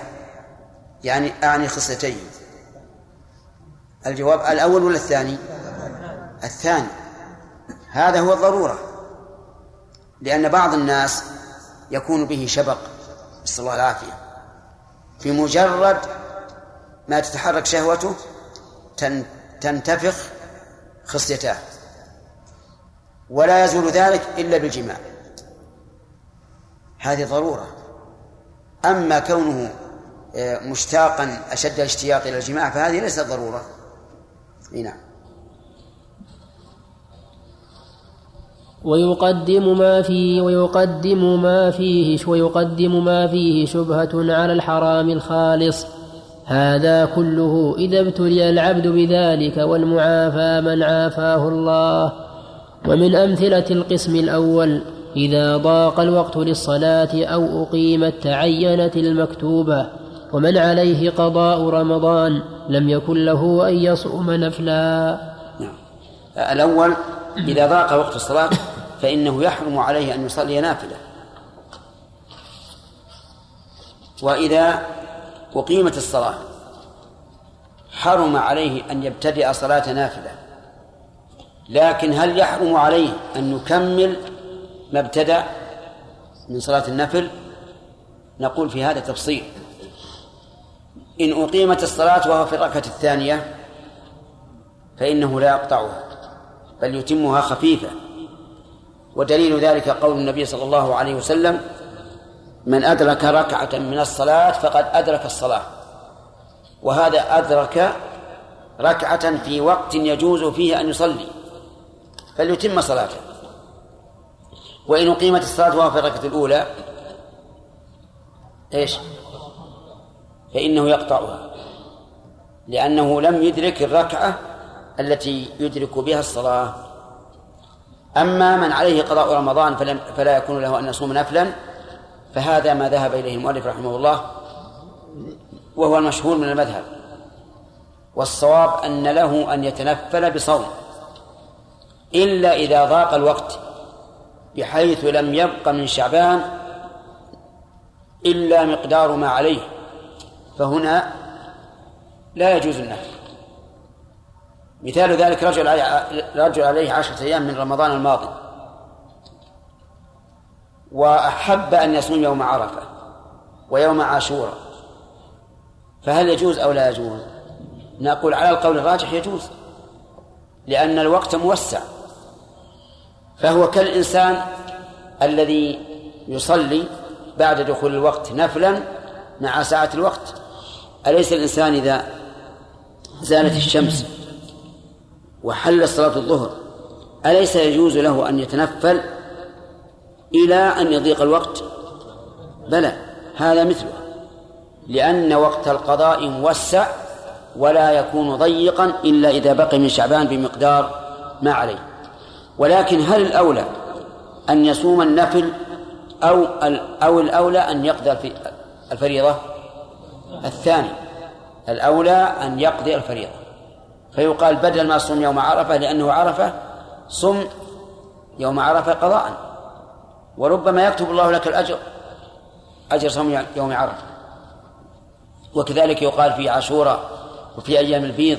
يعني أعني خصلتين. الجواب الأول ولا الثاني؟ الثاني. هذا هو الضرورة لأن بعض الناس يكون به شبق. نسأل الله العافية. في مجرد ما تتحرك شهوته تنتفخ خصيتاه. ولا يزول ذلك إلا بالجماع. هذه ضرورة. أما كونه آه، مشتاقا أشد الاشتياق إلى الجماع فهذه ليست ضرورة. نعم. ويقدم ما فيه ويقدم ما فيه ويقدم ما فيه شبهة على الحرام الخالص. هذا كله إذا ابتلي العبد بذلك والمعافى من عافاه الله. ومن أمثلة القسم الأول إذا ضاق الوقت للصلاة أو أقيمت تعينت المكتوبة ومن عليه قضاء رمضان لم يكن له أن يصوم نفلا. نعم. الأول إذا ضاق وقت الصلاة فإنه يحرم عليه أن يصلي نافلة. وإذا أقيمت الصلاة حرم عليه أن يبتدئ صلاة نافلة. لكن هل يحرم عليه أن يكمل ما ابتدأ من صلاة النفل؟ نقول في هذا تفصيل. إن أقيمت الصلاة وهو في الركعة الثانية فإنه لا يقطعها بل يتمها خفيفة. ودليل ذلك قول النبي صلى الله عليه وسلم من أدرك ركعة من الصلاة فقد أدرك الصلاة. وهذا أدرك ركعة في وقت يجوز فيه أن يصلي فليتم صلاته. وإن أقيمت الصلاة وهو في الركعة الأولى إيش؟ فإنه يقطعها لأنه لم يدرك الركعة التي يدرك بها الصلاة. أما من عليه قضاء رمضان فلم فلا يكون له أن يصوم نفلا فهذا ما ذهب إليه المؤلف رحمه الله وهو المشهور من المذهب. والصواب أن له أن يتنفل بصوم إلا إذا ضاق الوقت بحيث لم يبق من شعبان إلا مقدار ما عليه. فهنا لا يجوز النفل. مثال ذلك رجل رجل عليه عشرة أيام من رمضان الماضي. وأحب أن يصوم يوم عرفة ويوم عاشوراء فهل يجوز أو لا يجوز؟ نقول على القول الراجح يجوز لأن الوقت موسع. فهو كالإنسان الذي يصلي بعد دخول الوقت نفلا مع ساعة الوقت. أليس الإنسان إذا زالت الشمس وحل صلاة الظهر. أليس يجوز له أن يتنفل إلى أن يضيق الوقت؟ بلى هذا مثله. لأن وقت القضاء موسع ولا يكون ضيقا إلا إذا بقي من شعبان بمقدار ما عليه. ولكن هل الأولى أن يصوم النفل أو أو الأولى أن يقضي الفريضة؟ الثاني الأولى أن يقضي الفريضة. فيقال بدل ما صوم يوم عرفة لأنه عرفة صم يوم عرفة قضاء. وربما يكتب الله لك الأجر أجر صوم يوم عرفة. وكذلك يقال في عاشوراء وفي أيام البيض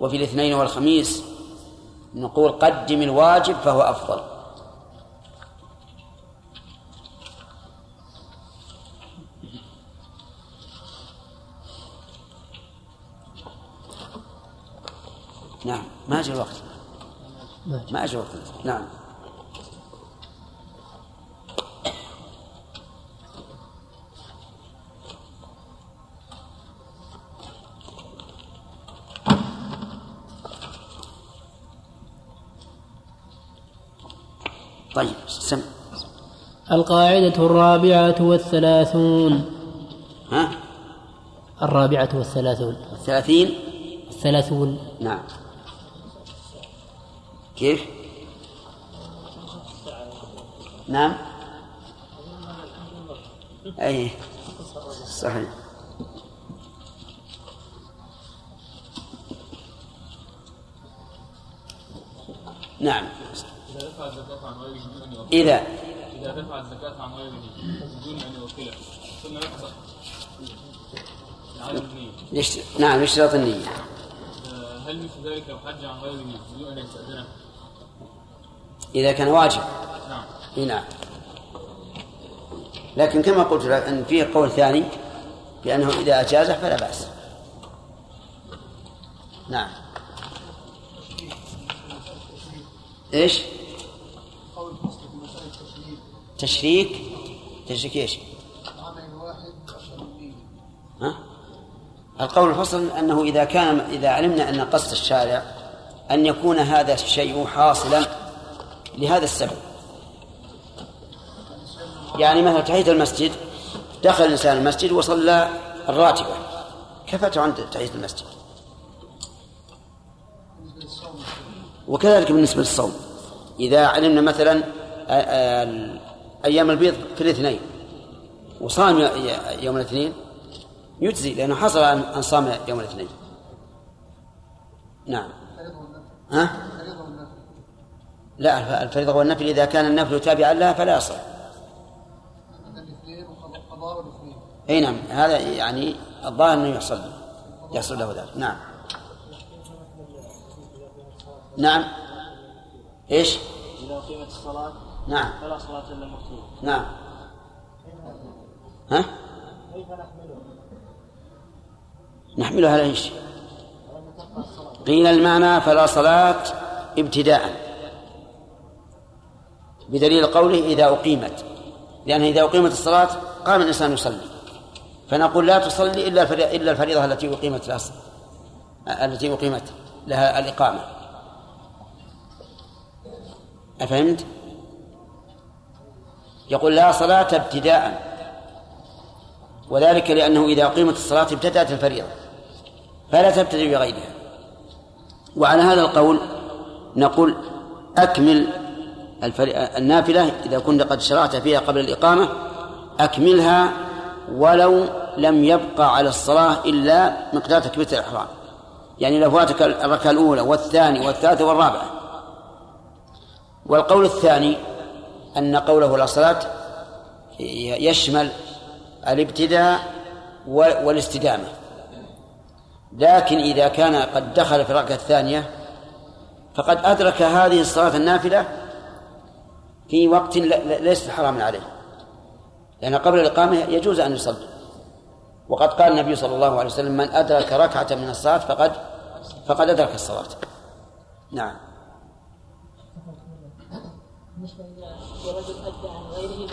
وفي الاثنين والخميس نقول قدم الواجب فهو أفضل. نعم. ما أجل الوقت ما أجل الوقت نعم. طيب سم. القاعدة الرابعة والثلاثون. ها؟ الرابعة والثلاثون. الثلاثين؟ الثلاثون. نعم. كيف؟ نعم؟ أي صحيح. نعم. إذا. إذا دفع الزكاة عن غيره بدون أن يوكله يشت... نعم يشترط النية؟ هل مثل ذلك لو حج عن غير نية يجوز أن يستأذنه؟ إذا كان واجب نعم نعم لكن كما قلت لك أن فيه قول ثاني بأنه إذا أجازه فلا بأس نعم إيش؟ تشريك تشريك إيش؟ ها؟ القول الفصل أنه إذا كان إذا علمنا أن قصد الشارع أن يكون هذا الشيء حاصلا لهذا السبب. يعني مثلا تحية المسجد دخل الإنسان المسجد وصلى الراتبة. كفته عند تحية المسجد؟ وكذلك بالنسبة للصوم. إذا علمنا مثلا أيام البيض في الاثنين وصام يوم الاثنين يجزي لأنه حصل أن صام يوم الاثنين. نعم. ها؟ لا الفريضة والنفل إذا كان النفل تابعا لها فلا يصح إي نعم هذا يعني الظاهر أنه يحصل يحصل له ذلك نعم نعم إيش؟ إذا أقيمت الصلاة نعم فلا صلاة إلا المكتوبه نعم ها؟ كيف نحمله؟ نحملها على إيش؟ قيل المعنى فلا صلاة ابتداء بدليل قوله إذا أقيمت. لأن إذا أقيمت الصلاة قام الإنسان يصلي. فنقول لا تصلي إلا إلا الفريضة التي أقيمت لها التي أقيمت لها الإقامة. أفهمت؟ يقول لا صلاة ابتداء. وذلك لأنه إذا أقيمت الصلاة ابتدأت الفريضة. فلا تبتدئ بغيرها. وعلى هذا القول نقول أكمل النافلة إذا كنت قد شرعت فيها قبل الإقامة أكملها ولو لم يبقى على الصلاة إلا مقدار تكبيرة الإحرام. يعني لو فاتك الركعة الأولى والثانية والثالثة والرابعة. والقول الثاني أن قوله لا صلاة يشمل الابتداء والاستدامة. لكن إذا كان قد دخل في الركعة الثانية فقد أدرك هذه الصلاة النافلة في وقت ليس حراما عليه. لأن قبل الإقامة يجوز أن يصلي. وقد قال النبي صلى الله عليه وسلم من أدرك ركعة من الصلاة فقد فقد أدرك الصلاة. نعم. بالنسبة أدى عن غيره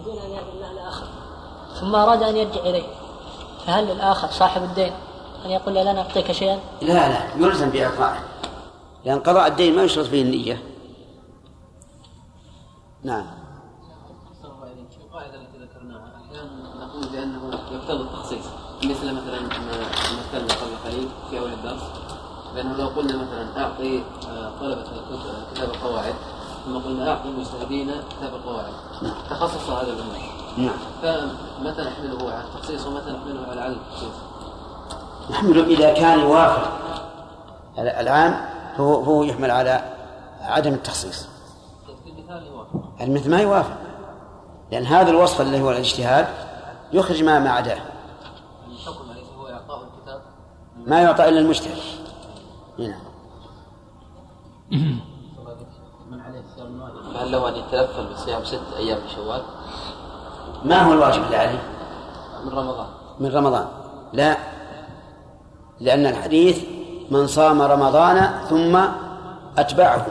بدون أن ثم أراد أن يرجع إليه. فهل للآخر صاحب الدين أن يقول له لا نعطيك شيئا؟ لا لا يلزم بإعطائه. لأن قضاء الدين ما يشرط فيه النية. نعم. القاعدة التي ذكرناها أحيانا نقول بأنه يقتضي التخصيص مثل مثلا ما مثلنا قبل قليل في أول الدرس بأنه لو قلنا مثلا أعطي طلبة كتاب القواعد ثم قلنا أعطي المجتهدين كتاب القواعد تخصص هذا الأمر نعم. فمتى نحمله على التخصيص ومتى نحمله على عدم التخصيص؟ نحمله إذا كان يوافق العام فهو, فهو يحمل على عدم التخصيص. المثل ما يوافق. لأن هذا الوصف الذي هو الاجتهاد يخرج ما ما عداه. الحكم هو إعطاء الكتاب؟ ما يعطى إلا المجتهد. من عليه صيام هل له أن يتلفل بصيام ست أيام في شوال؟ ما هو الواجب اللي عليه؟ من رمضان. من رمضان. لا. لأن الحديث من صام رمضان ثم أتبعه.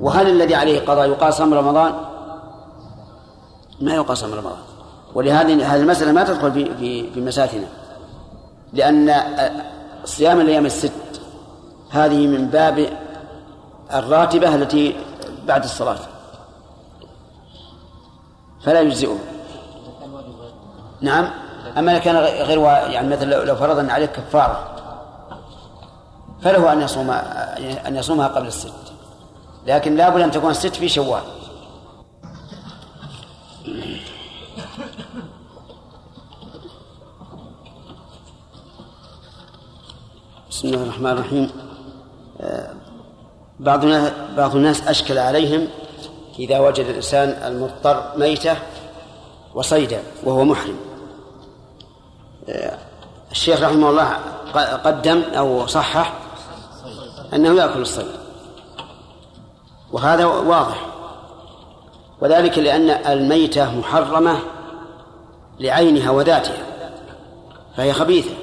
وهل الذي عليه قضاء يقاس صوم رمضان؟ ما يقاس صوم رمضان. ولهذه هذه المسألة ما تدخل في في في مساتنا. لأن صيام الأيام الست هذه من باب الراتبة التي بعد الصلاة. فلا يجزئه. نعم. أما إذا كان غير يعني مثل لو فرضنا عليه كفارة فله أن يصوم أن يصومها قبل الست. لكن لابد أن تكون الست في شوال. بسم الله الرحمن الرحيم. بعض بعض الناس أشكل عليهم إذا وجد الإنسان المضطر ميتة وصيدا وهو محرم. الشيخ رحمه الله قدم أو صحح أنه يأكل الصيد. وهذا واضح. وذلك لأن الميتة محرمة لعينها وذاتها فهي خبيثة.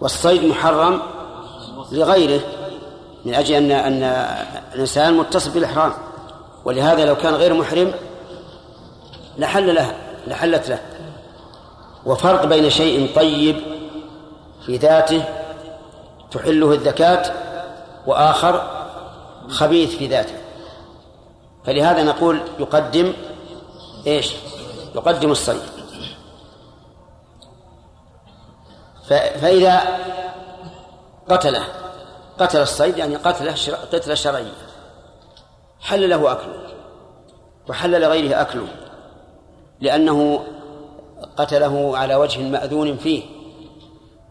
والصيد محرم لغيره من أجل أن أن الإنسان متصف بالإحرام. ولهذا لو كان غير محرم لحل لها لحلت له. وفرق بين شيء طيب في ذاته تحله الذكاة وآخر خبيث في ذاته. فلهذا نقول يقدم إيش؟ يقدم الصيد. فإذا قتله قتل الصيد يعني قتله قتل شرعي. حل له أكله وحل لغيره أكله لأنه قتله على وجه مأذون فيه.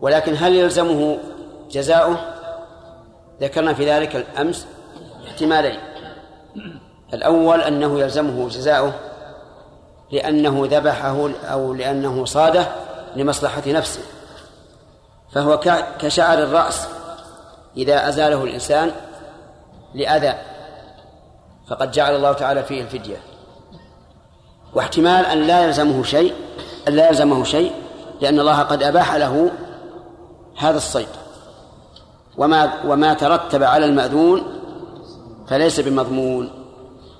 ولكن هل يلزمه جزاؤه؟ ذكرنا في ذلك الأمس احتمالين. الأول أنه يلزمه جزاؤه لأنه ذبحه أو لأنه صاده لمصلحة نفسه فهو كشعر الرأس إذا أزاله الإنسان لأذى فقد جعل الله تعالى فيه الفدية. واحتمال أن لا يلزمه شيء أن لا يلزمه شيء لأن الله قد أباح له هذا الصيد. وما وما ترتب على المأذون فليس بمضمون.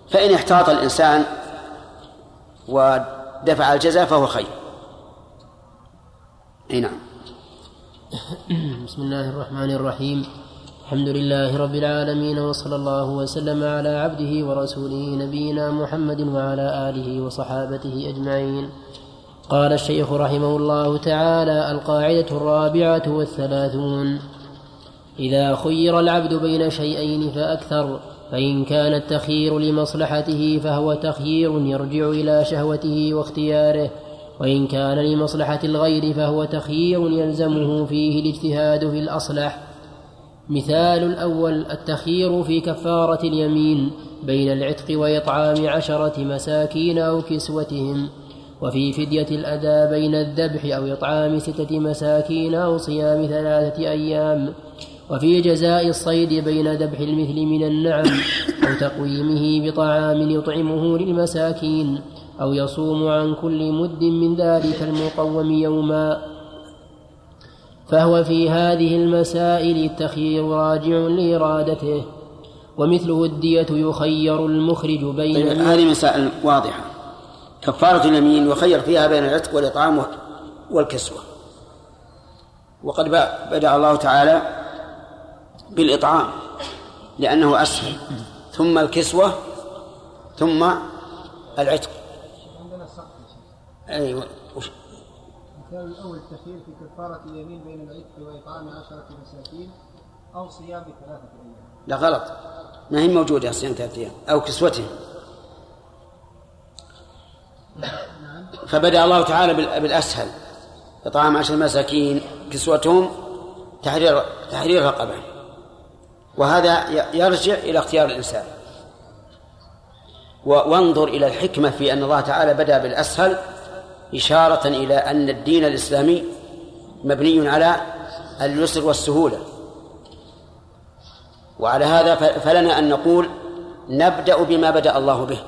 فإن احتاط الإنسان ودفع الجزاء فهو خير. أي نعم. (coughs) بسم الله الرحمن الرحيم. الحمد لله رب العالمين وصلى الله وسلم على عبده ورسوله نبينا محمد وعلى آله وصحابته أجمعين. قال الشيخ رحمه الله تعالى القاعدة الرابعة والثلاثون إذا خير العبد بين شيئين فأكثر. فإن كان التخيير لمصلحته فهو تخيير يرجع إلى شهوته واختياره وإن كان لمصلحة الغير فهو تخيير يلزمه فيه الاجتهاد في الأصلح. مثال الأول التخيير في كفارة اليمين بين العتق وإطعام عشرة مساكين أو كسوتهم وفي فدية الأداء بين الذبح أو إطعام ستة مساكين أو صيام ثلاثة أيام. وفي جزاء الصيد بين ذبح المثل من النعم أو تقويمه بطعام يطعمه للمساكين أو يصوم عن كل مد من ذلك المقوم يوما. فهو في هذه المسائل التخيير راجع لإرادته ومثله الدية يخير المخرج بين طيب هذه مسائل واضحة. كفارة اليمين يخير فيها بين العتق والإطعام والكسوة. وقد بدأ الله تعالى بالإطعام لأنه أسهل. ثم الكسوة ثم العتق. أيوة المثال الأول التخيير في كفارة اليمين بين العتق وإطعام عشرة مساكين أو صيام ثلاثة أيام. لا غلط. ما هي موجودة صيام ثلاثة أيام؟ أو كسوتهم فبدأ الله تعالى بالأسهل. إطعام عشر مساكين كسوتهم تحرير تحرير رقبة. وهذا يرجع إلى اختيار الإنسان. وانظر إلى الحكمة في أن الله تعالى بدأ بالأسهل إشارة إلى أن الدين الإسلامي مبني على اليسر والسهولة. وعلى هذا فلنا أن نقول نبدأ بما بدأ الله به.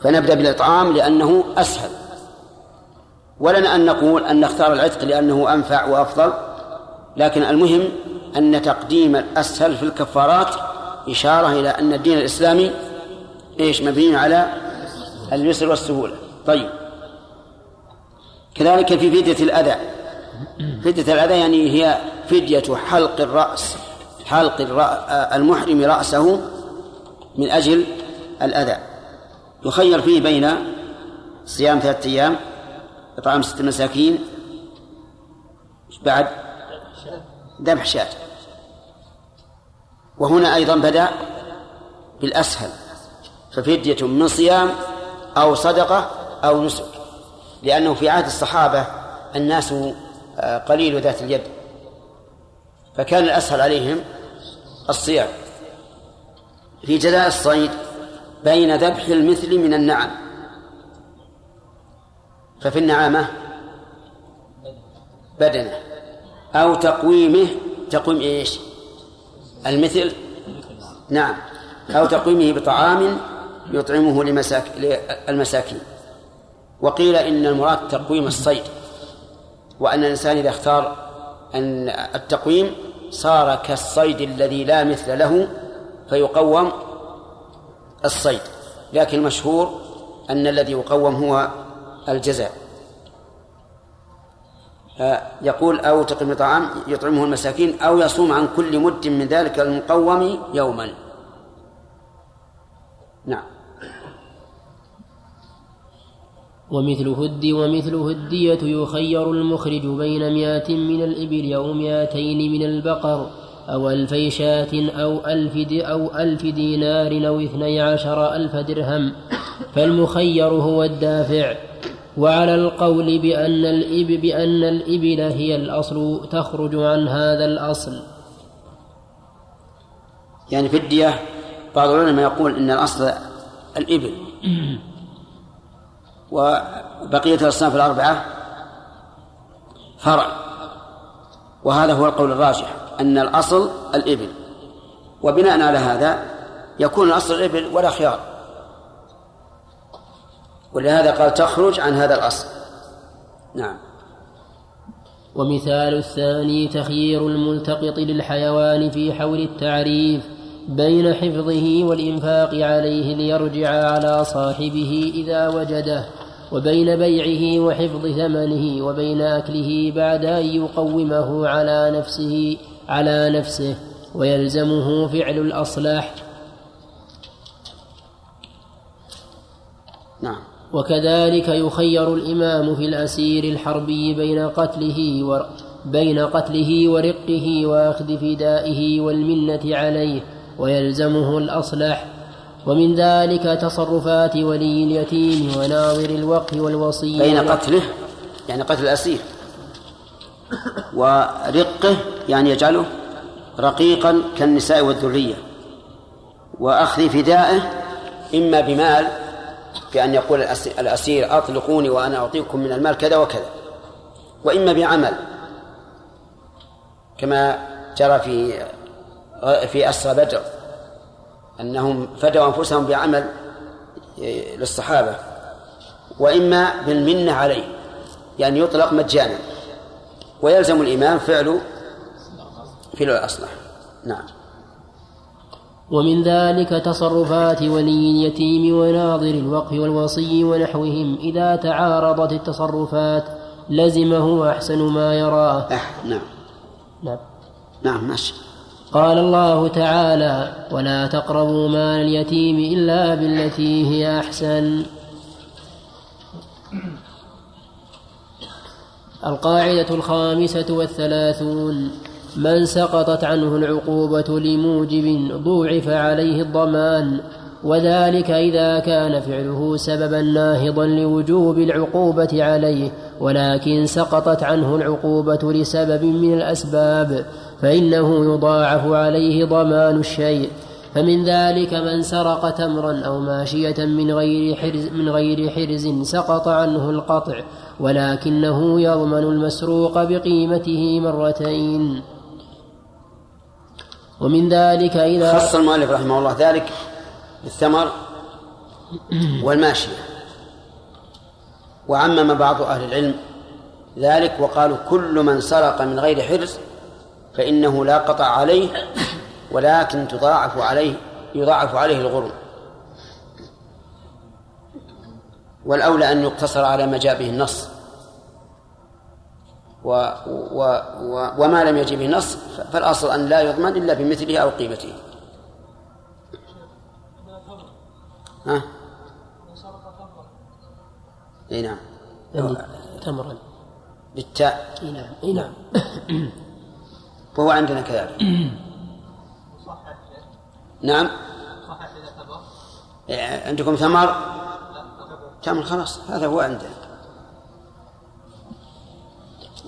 فنبدأ بالإطعام لأنه أسهل. ولنا أن نقول أن نختار العتق لأنه أنفع وأفضل. لكن المهم أن تقديم الأسهل في الكفارات إشارة إلى أن الدين الإسلامي إيش مبني على اليسر والسهولة. طيب. كذلك في فدية الأذى. فدية الأذى يعني هي فدية حلق الرأس حلق المحرم رأسه من أجل الأذى. يخير فيه بين صيام ثلاثة أيام إطعام ست مساكين بعد ذبح شاة. وهنا أيضا بدأ بالأسهل ففدية من صيام أو صدقة أو نسك لأنه في عهد الصحابة الناس آه، قليل ذات اليد فكان الأسهل عليهم الصيام. في جزاء الصيد بين ذبح المثل من النعم ففي النعامة بدنة. أو تقويمه تقويم إيش؟ المثل؟ نعم. أو تقويمه بطعام يطعمه لمساك... للمساكين. وقيل إن المراد تقويم الصيد. وأن الإنسان إذا اختار أن التقويم صار كالصيد الذي لا مثل له فيقوم الصيد. لكن المشهور أن الذي يقوم هو الجزاء. يقول أو تقيم طعام يطعمه المساكين أو يصوم عن كل مد من ذلك المقوم يوما. نعم. ومثله الدي ومثله الدية يخير المخرج بين مئة من الإبل أو مئتين من البقر أو ألفي شاة أو ألف أو ألف دينار أو اثني عشر ألف درهم. فالمخير هو الدافع. وعلى القول بأن الإبل بأن الإبل هي الأصل تخرج عن هذا الأصل. يعني في الدية بعض العلماء يقول إن الأصل الإبل. (coughs) وبقية الأصناف الأربعة فرع. وهذا هو القول الراجح أن الأصل الإبل. وبناء على هذا يكون الأصل الإبل ولا خيار ولهذا قال تخرج عن هذا الأصل. نعم. ومثال الثاني تخيير الملتقط للحيوان في حول التعريف بين حفظه والإنفاق عليه ليرجع على صاحبه إذا وجده وبين بيعه وحفظ ثمنه وبين أكله بعد أن يقومه على نفسه على نفسه ويلزمه فعل الأصلح. نعم. وكذلك يخير الإمام في الأسير الحربي بين قتله و بين قتله ورقه وأخذ فدائه والمنة عليه ويلزمه الأصلح. ومن ذلك تصرفات ولي اليتيم وناظر الوقف والوصي بين قتله يعني قتل الأسير. ورقه يعني يجعله رقيقا كالنساء والذرية. وأخذ فدائه إما بمال بأن يقول الأسير أطلقوني وأنا أعطيكم من المال كذا وكذا. وإما بعمل. كما جرى في في أسرى بدر أنهم فدوا أنفسهم بعمل للصحابة. وإما بالمنة عليه يعني يطلق مجانا. ويلزم الإمام فعل فعل الأصلح. نعم. ومن ذلك تصرفات ولي اليتيم وناظر الوقف والوصي ونحوهم إذا تعارضت التصرفات لزمه أحسن ما يراه. أح نعم. نعم. نعم ماشي. قال الله تعالى ولا تقربوا مال اليتيم إلا بالتي هي أحسن. القاعدة الخامسة والثلاثون. من سقطت عنه العقوبة لموجب ضوعف عليه الضمان وذلك إذا كان فعله سببا ناهضا لوجوب العقوبة عليه ولكن سقطت عنه العقوبة لسبب من الأسباب فإنه يضاعف عليه ضمان الشيء. فمن ذلك من سرق تمرا أو ماشية من غير حرز من غير حرز سقط عنه القطع ولكنه يضمن المسروق بقيمته مرتين. ومن ذلك إذا خص المؤلف رحمه الله ذلك بالثمر والماشية. وعمم بعض أهل العلم ذلك وقالوا كل من سرق من غير حرز فإنه لا قطع عليه ولكن تضاعف عليه يضاعف عليه الغرم. والأولى أن يقتصر على ما جاء به النص. و و و وما لم يجي به النص فالأصل أن لا يضمن إلا بمثله أو قيمته. ها؟ إي نعم. تمرا. بالتاء. إي نعم إي نعم. وهو عندنا كذلك. نعم. عندكم ثمر؟ تمر خلاص هذا هو عندنا.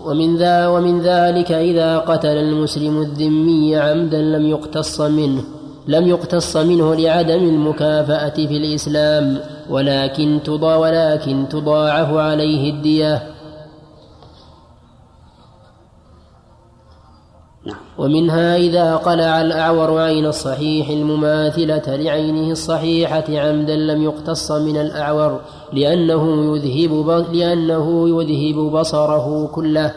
ومن ذا ومن ذلك إذا قتل المسلم الذمي عمدا لم يقتص منه لم يقتص منه لعدم المكافأة في الإسلام ولكن ولكن تضاعف عليه الدية. ومنها إذا قلع الأعور عين الصحيح المماثلة لعينه الصحيحة عمدا لم يقتص من الأعور لأنه يذهب لأنه يذهب بصره كله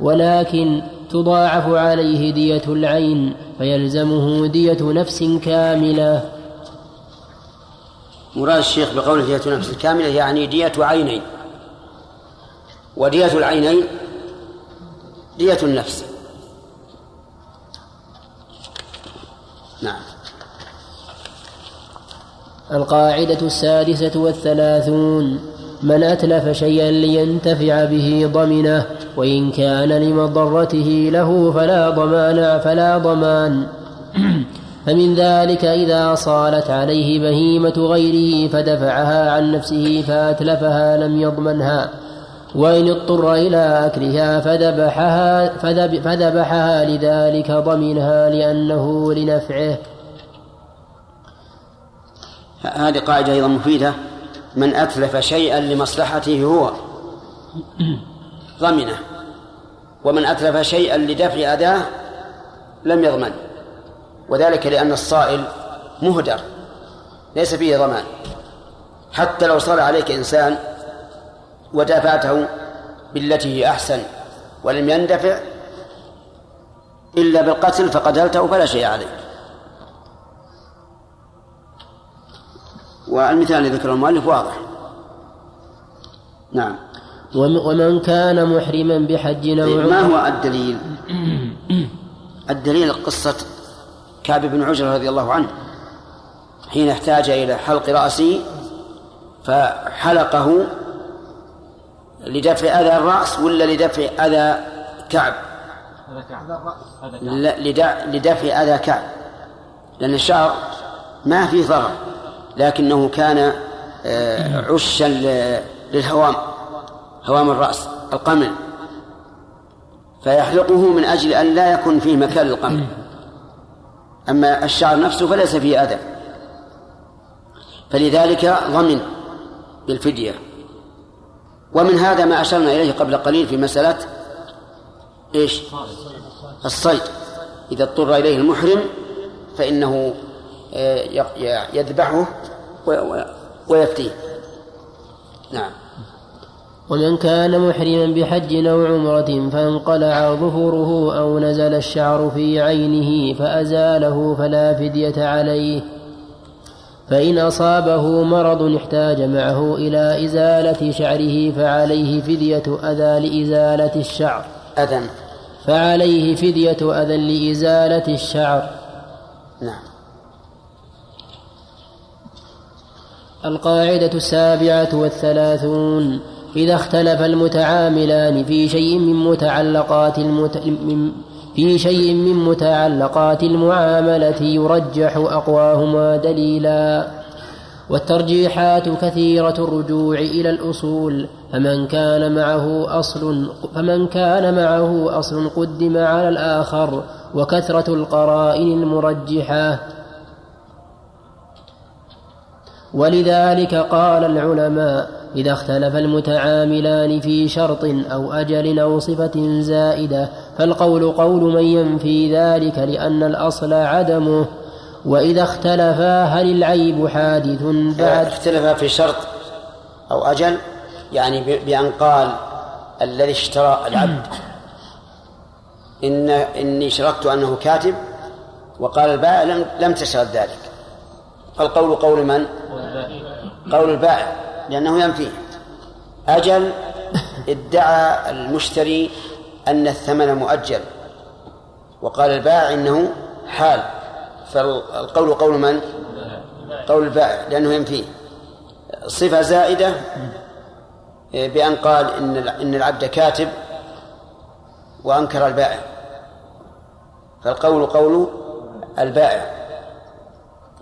ولكن تضاعف عليه دية العين فيلزمه دية نفس كاملة. مراد الشيخ بقوله دية نفس كاملة يعني دية عينين ودية العينين دية النفس. نعم. القاعدة السادسة والثلاثون من أتلف شيئا لينتفع به ضمنه وإن كان لمضرته له فلا ضمان فلا ضمان. (clears throat) فمن ذلك إذا صالت عليه بهيمة غيره فدفعها عن نفسه فأتلفها لم يضمنها. وإن اضطر إلى أكلها فذبحها, فذبحها لذلك ضمنها لأنه لنفعه. هذه قاعدة أيضا مفيدة. من أتلف شيئا لمصلحته هو ضمنه. ومن أتلف شيئا لدفع أداه لم يضمن. وذلك لأن الصائل مهدر ليس فيه ضمان. حتى لو صار عليك إنسان ودافعته بالتي هي أحسن ولم يندفع إلا بالقتل فقتلته فلا شيء عليك والمثال الذي ذكره المؤلف واضح. نعم. ومن كان محرما بحج أو طيب، ما هو الدليل؟ الدليل قصة كعب بن عجرة رضي الله عنه. حين احتاج إلى حلق رأسه فحلقه لدفع أذى الرأس ولا لدفع أذى كعب؟ لدفع أذى كعب. لأن الشعر ما فيه ضرر لكنه كان آه، عشا للهوام هوام الرأس القمل. فيحلقه من أجل أن لا يكون فيه مكان للقمل. أما الشعر نفسه فليس فيه أذى. فلذلك ضمن بالفدية. ومن هذا ما أشرنا إليه قبل قليل في مسألة إيش؟ الصيد. إذا اضطر إليه المحرم فإنه آه، يذبحه ويفتيه. نعم. ومن كان محرما بحج أو عمرة فانقلع ظهوره أو نزل الشعر في عينه فأزاله فلا فدية عليه. فإن أصابه مرض احتاج معه إلى إزالة شعره فعليه فدية أذى لإزالة الشعر. أذى. فعليه فدية أذى لإزالة الشعر. نعم. القاعدة السابعة والثلاثون إذا اختلف المتعاملان في شيء من متعلقات المت... من في شيء من متعلقات المعاملة يرجح أقواهما دليلا. والترجيحات كثيرة الرجوع إلى الأصول فمن كان معه أصل فمن كان معه أصل قدم على الآخر وكثرة القرائن المرجحة. ولذلك قال العلماء إذا اختلف المتعاملان في شرط أو أجل أو صفة زائدة فالقول قول من ينفي ذلك لأن الأصل عدمه وإذا اختلفا هل العيب حادث بعد؟ اختلفا في شرط أو أجل يعني بأن قال الذي اشترى العبد (clears throat) إن إني شرطت أنه كاتب وقال البائع لم لم تشرط ذلك. فالقول قول من؟ قول البائع لأنه ينفيه. أجل ادعى المشتري أن الثمن مؤجل. وقال البائع إنه حال. فالقول قول من؟ قول البائع لأنه ينفيه. صفة زائدة بأن قال إن إن العبد كاتب وأنكر البائع. فالقول قول البائع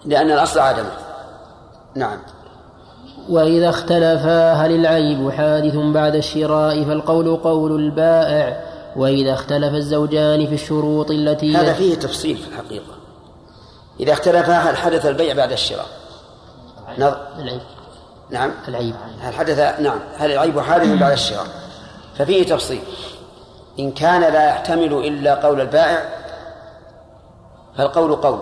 لأن الأصل عدمه. نعم. وإذا اختلفا هل العيب حادث بعد الشراء؟ فالقول قول البائع. وإذا اختلف الزوجان في الشروط التي هذا فيه تفصيل في الحقيقة. إذا اختلفا هل حدث البيع بعد الشراء؟ نظر نعم. العيب. هل حدث نعم. هل العيب حادث بعد الشراء؟ ففيه تفصيل. إن كان لا يحتمل إلا قول البائع فالقول قول.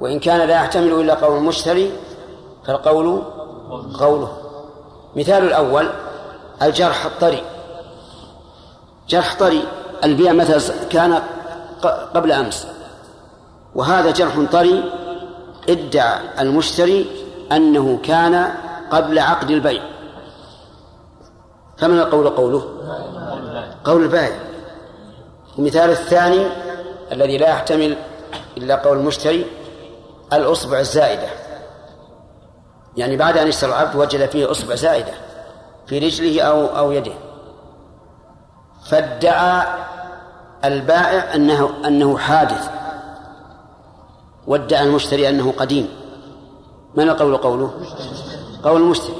وإن كان لا يحتمل إلا قول المشتري فالقول قوله. مثال الأول الجرح الطري. جرح طري. البيع مثلا كان قبل أمس. وهذا جرح طري ادعى المشتري أنه كان قبل عقد البيع. فمن القول قوله؟ قول البائع المثال الثاني الذي لا يحتمل إلا قول المشتري الأصبع الزائدة. يعني بعد أن اشترى العبد وجد فيه أصبع زائدة في رجله أو أو يده. فادعى البائع أنه أنه حادث. وادعى المشتري أنه قديم. من القول قوله؟ قول المشتري.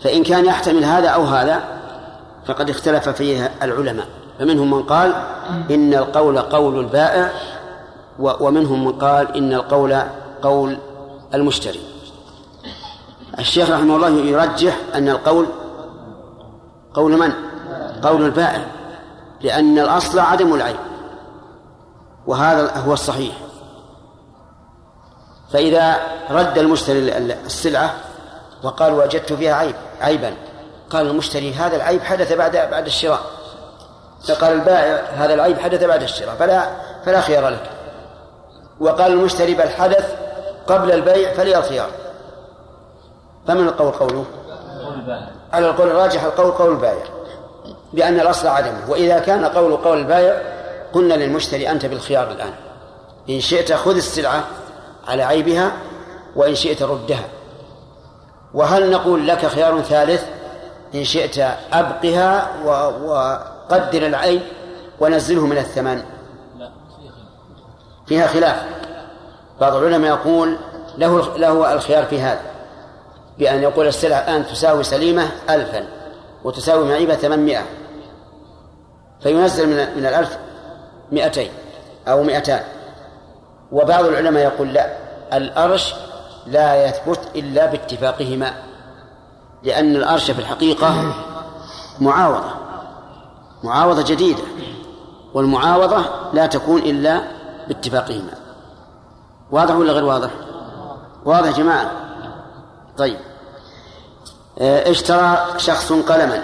فإن كان يحتمل هذا أو هذا فقد اختلف فيه العلماء. فمنهم من قال إن القول قول البائع ومنهم من قال إن القول قول المشتري. الشيخ رحمه الله يرجح أن القول قول من؟ قول البائع. لأن الأصل عدم العيب. وهذا هو الصحيح. فإذا رد المشتري السلعة وقال وجدت فيها عيب عيبا. قال المشتري هذا العيب حدث بعد بعد الشراء. فقال البائع هذا العيب حدث بعد الشراء فلا فلا خيار لك. وقال المشتري بل حدث قبل البيع فلي الخيار فمن القول قوله؟ على القول الراجح القول قول البائع. بأن الأصل عدمه. وإذا كان قول قول البائع قلنا للمشتري أنت بالخيار الآن. إن شئت خذ السلعة على عيبها وإن شئت ردها. وهل نقول لك خيار ثالث؟ إن شئت أبقها وقدر العيب ونزله من الثمن. فيها خلاف. بعض العلماء يقول له له الخيار في هذا. بأن يقول السلعة الآن تساوي سليمة ألفا وتساوي معيبة ثمانمائة. فينزل من من الألف مئتين أو مئتان. وبعض العلماء يقول لا الأرش لا يثبت إلا باتفاقهما لأن الأرش في الحقيقة معاوضة معاوضة جديدة والمعاوضة لا تكون إلا باتفاقهما. واضح ولا غير واضح؟ واضح يا جماعة. طيب. آه، اشترى شخص قلما.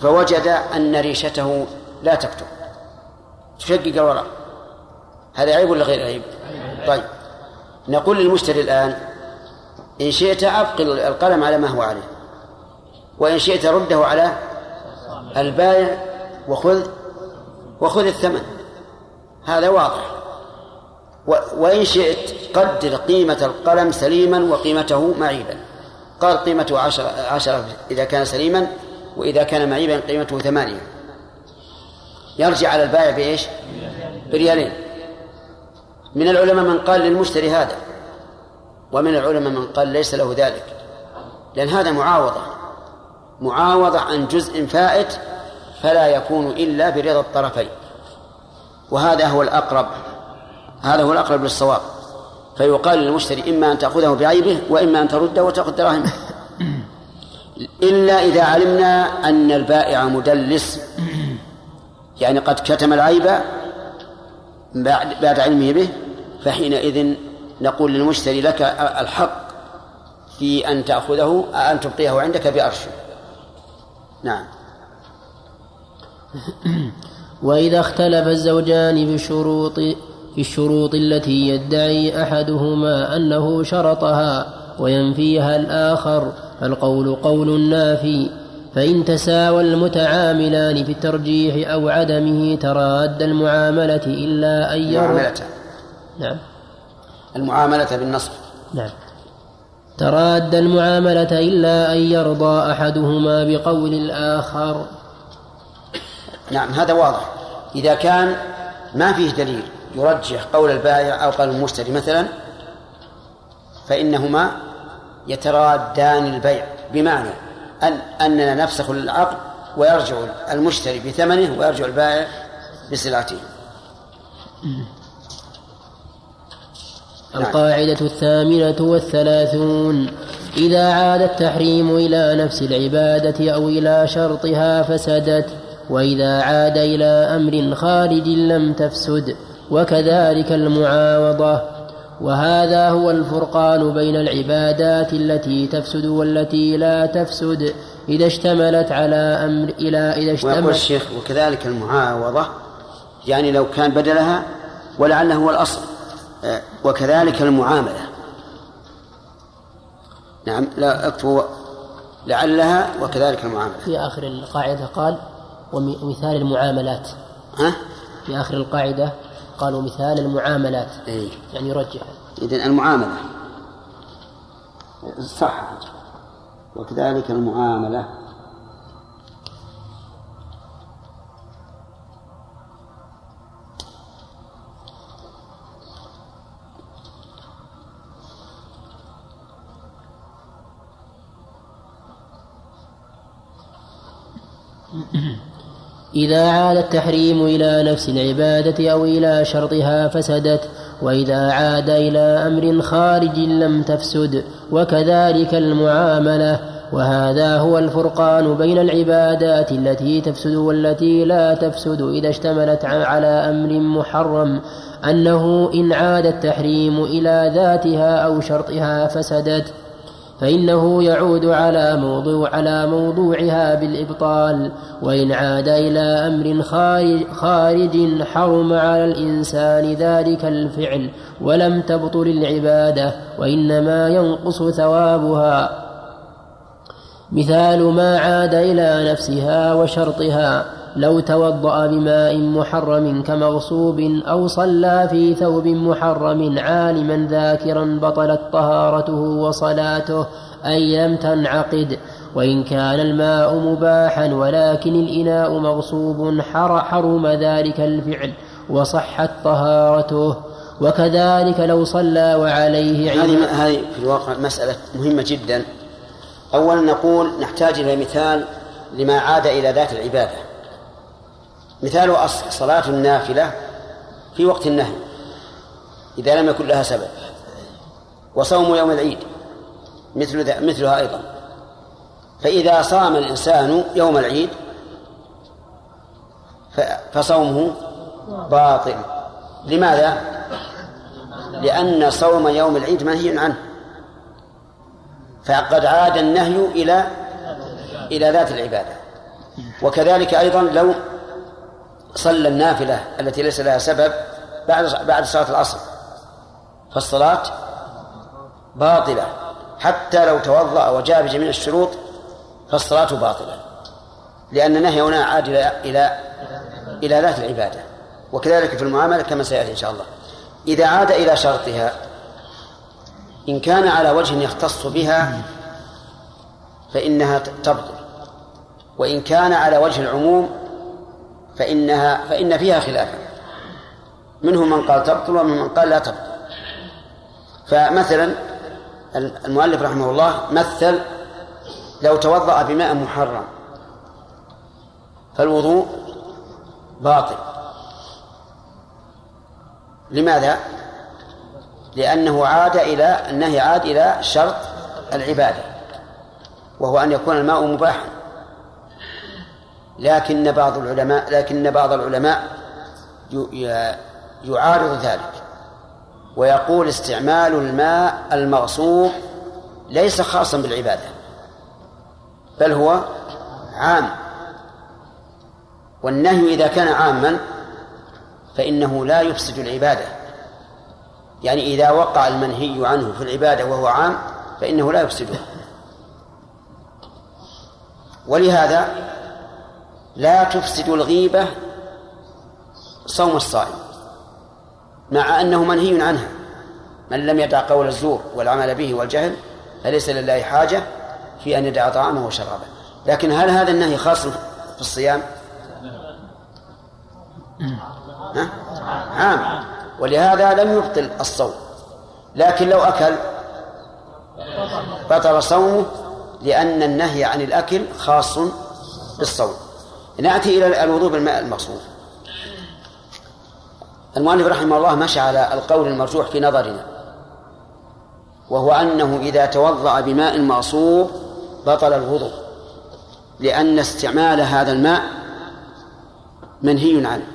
فوجد أن ريشته لا تكتب. تشقق الورق هذا عيب ولا غير عيب؟ طيب. نقول للمشتري الآن إن شئت أبقي القلم على ما هو عليه. وإن شئت رده على البائع وخذ وخذ الثمن. هذا واضح. وإن شئت قدر قيمة القلم سليما وقيمته معيبا. قال قيمته عشرة, عشرة إذا كان سليما وإذا كان معيبا قيمته ثمانية. يرجع على البائع بإيش؟ بريالين. من العلماء من قال للمشتري هذا ومن العلماء من قال ليس له ذلك. لأن هذا معاوضة. معاوضة عن جزء فائت فلا يكون إلا برضا الطرفين. وهذا هو الأقرب هذا هو الأقرب للصواب. فيقال للمشتري إما أن تأخذه بعيبه وإما أن ترده وتأخذ دراهمه. إلا إذا علمنا أن البائع مدلس. يعني قد كتم العيب بعد بعد علمه به فحينئذ نقول للمشتري لك الحق في أن تأخذه أن تبقيه عندك بأرش نعم. (clears throat) وإذا اختلف الزوجان بشروط في الشروط التي يدعي أحدهما أنه شرطها وينفيها الآخر فالقول قول نافي فإن تساوى المتعاملان في الترجيح أو عدمه تراد المعاملة إلا أن المعاملة. نعم. المعاملة بالنصب. نعم. تراد المعاملة إلا أن يرضى أحدهما بقول الآخر. نعم هذا واضح. إذا كان ما فيه دليل يرجح قول البائع أو قول المشتري مثلا فإنهما يترادان البيع. بمعنى أن أننا نفسخ العقد ويرجع المشتري بثمنه ويرجع البائع بسلعته القاعدة الثامنة والثلاثون. إذا عاد التحريم إلى نفس العبادة أو إلى شرطها فسدت وإذا عاد إلى أمر خارج لم تفسد وكذلك المعاوضة. وهذا هو الفرقان بين العبادات التي تفسد والتي لا تفسد إذا اشتملت على أمر إلى إذا ويقول اشتملت الشيخ وكذلك المعاوضة يعني لو كان بدلها ولعله هو الأصل آه، وكذلك المعاملة. نعم لا اكتبوا لعلها وكذلك المعاملة. في آخر القاعدة قال ومثال المعاملات. ها؟ في آخر القاعدة قالوا مثال المعاملات. إيه. يعني يرجح إذن المعاملة. صح. وكذلك المعاملة. (coughs) إذا عاد التحريم إلى نفس العبادة أو إلى شرطها فسدت وإذا عاد إلى أمر خارج لم تفسد وكذلك المعاملة. وهذا هو الفرقان بين العبادات التي تفسد والتي لا تفسد إذا اشتملت على أمر محرم أنه إن عاد التحريم إلى ذاتها أو شرطها فسدت. فإنه يعود على موضوع على موضوعها بالإبطال وإن عاد إلى أمر خارج, خارج حرم على الإنسان ذلك الفعل ولم تبطل العبادة وإنما ينقص ثوابها. مثال ما عاد إلى نفسها وشرطها. لو توضأ بماء محرم كمغصوب أو صلى في ثوب محرم عالما ذاكرا بطلت طهارته وصلاته أي لم تنعقد وإن كان الماء مباحا ولكن الإناء مغصوب حرم ذلك الفعل وصحت طهارته. وكذلك لو صلى وعليه هذه هذه في الواقع مسألة مهمة جدا. أولا نقول نحتاج إلى مثال لما عاد إلى ذات العبادة. مثال صلاة النافلة في وقت النهي إذا لم يكن لها سبب وصوم يوم العيد مثل مثلها أيضا. فإذا صام الإنسان يوم العيد فصومه باطل. لماذا؟ لأن صوم يوم العيد منهي عنه. فقد عاد النهي إلى إلى ذات العبادة. وكذلك أيضا لو صلى النافلة التي ليس لها سبب بعد بعد صلاة العصر فالصلاة باطلة. حتى لو توضأ وجاء بجميع الشروط فالصلاة باطلة. لأن النهي هنا عاد إلى إلى إلى ذات العبادة. وكذلك في المعاملة كما سيأتي إن شاء الله. إذا عاد إلى شرطها إن كان على وجه يختص بها فإنها تبطل. وإن كان على وجه العموم فإنها فإن فيها خلافا. منهم من قال تبطل ومنهم من قال لا تبطل. فمثلا المؤلف رحمه الله مثل لو توضأ بماء محرم فالوضوء باطل. لماذا؟ لأنه عاد إلى النهي عاد إلى شرط العبادة وهو أن يكون الماء مباحا. لكن بعض العلماء لكن بعض العلماء يعارض ذلك ويقول استعمال الماء المغصوب ليس خاصا بالعبادة بل هو عام. والنهي إذا كان عاما فإنه لا يفسد العبادة. يعني إذا وقع المنهي عنه في العبادة وهو عام فإنه لا يفسدها ولهذا لا تفسد الغيبة صوم الصائم مع أنه منهي عنها. من لم يدع قول الزور والعمل به والجهل فليس لله حاجة في أن يدع طعامه وشرابه لكن هل هذا النهي خاص في الصيام؟ ها؟ عام. ولهذا لم يبطل الصوم. لكن لو أكل بطل صومه لأن النهي عن الأكل خاص بالصوم. نأتي إلى الوضوء بالماء المغصوب المؤلف رحمه الله مشى على القول المرجوح في نظرنا وهو أنه إذا توضأ بماء معصوب بطل الوضوء لأن استعمال هذا الماء منهي عنه.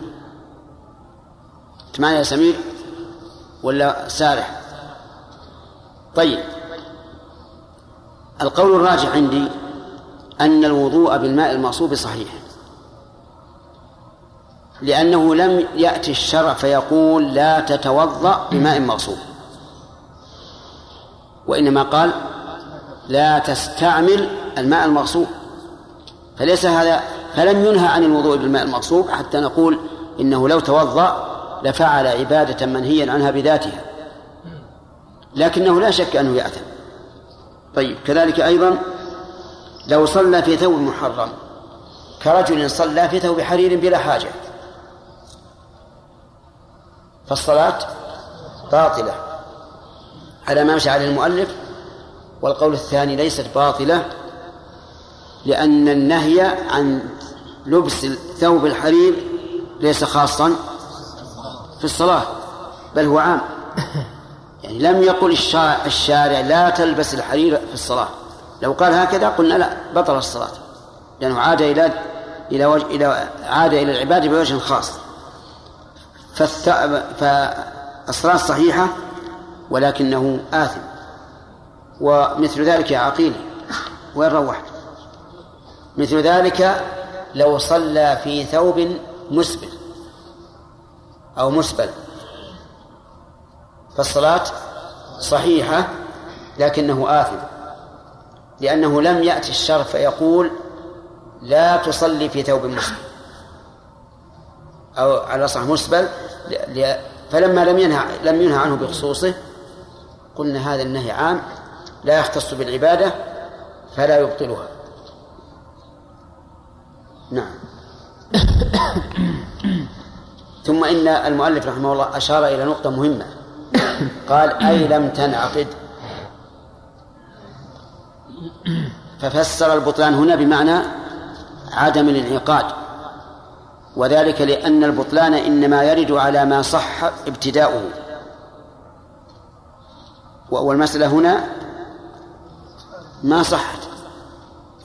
معنا يا سمير؟ ولا سارح؟ طيب. القول الراجح عندي أن الوضوء بالماء المعصوب صحيح. لأنه لم يأتي الشرع فيقول لا تتوضأ بماء مغصوب وإنما قال لا تستعمل الماء المغصوب فليس هذا فلم ينهى عن الوضوء بالماء المغصوب حتى نقول إنه لو توضأ لفعل عبادة منهيا عنها بذاتها. لكنه لا شك أنه يأثم طيب كذلك أيضا لو صلى في ثوب محرم كرجل صلى في ثوب حرير بلا حاجة فالصلاة باطلة. على ما مشى عليه المؤلف والقول الثاني ليست باطلة لأن النهي عن لبس ثوب الحرير ليس خاصا في الصلاة بل هو عام. (laughs) يعني لم يقل الشارع لا تلبس الحرير في الصلاة. لو قال هكذا قلنا لا بطل الصلاة لأنه عاد إلى إلى وجه إلى عاد إلى العبادة بوجه خاص. فالصلاة صحيحة ولكنه آثم. ومثل ذلك يا عقيل وين روحت؟ مثل ذلك لو صلى في ثوب مسبل أو مسبل. فالصلاة صحيحة لكنه آثم. لأنه لم يأتي الشرع فيقول لا تصلي في ثوب مسبل. أو على صح مسبل فلما لم ينهى لم ينهى عنه بخصوصه قلنا هذا النهي عام لا يختص بالعبادة فلا يبطلها. نعم. (coughs) ثم إن المؤلف رحمه الله أشار إلى نقطة مهمة. قال أي لم تنعقد. ففسر البطلان هنا بمعنى عدم الانعقاد. وذلك لأن البطلان إنما يرد على ما صح ابتداؤه. والمسألة هنا ما صحت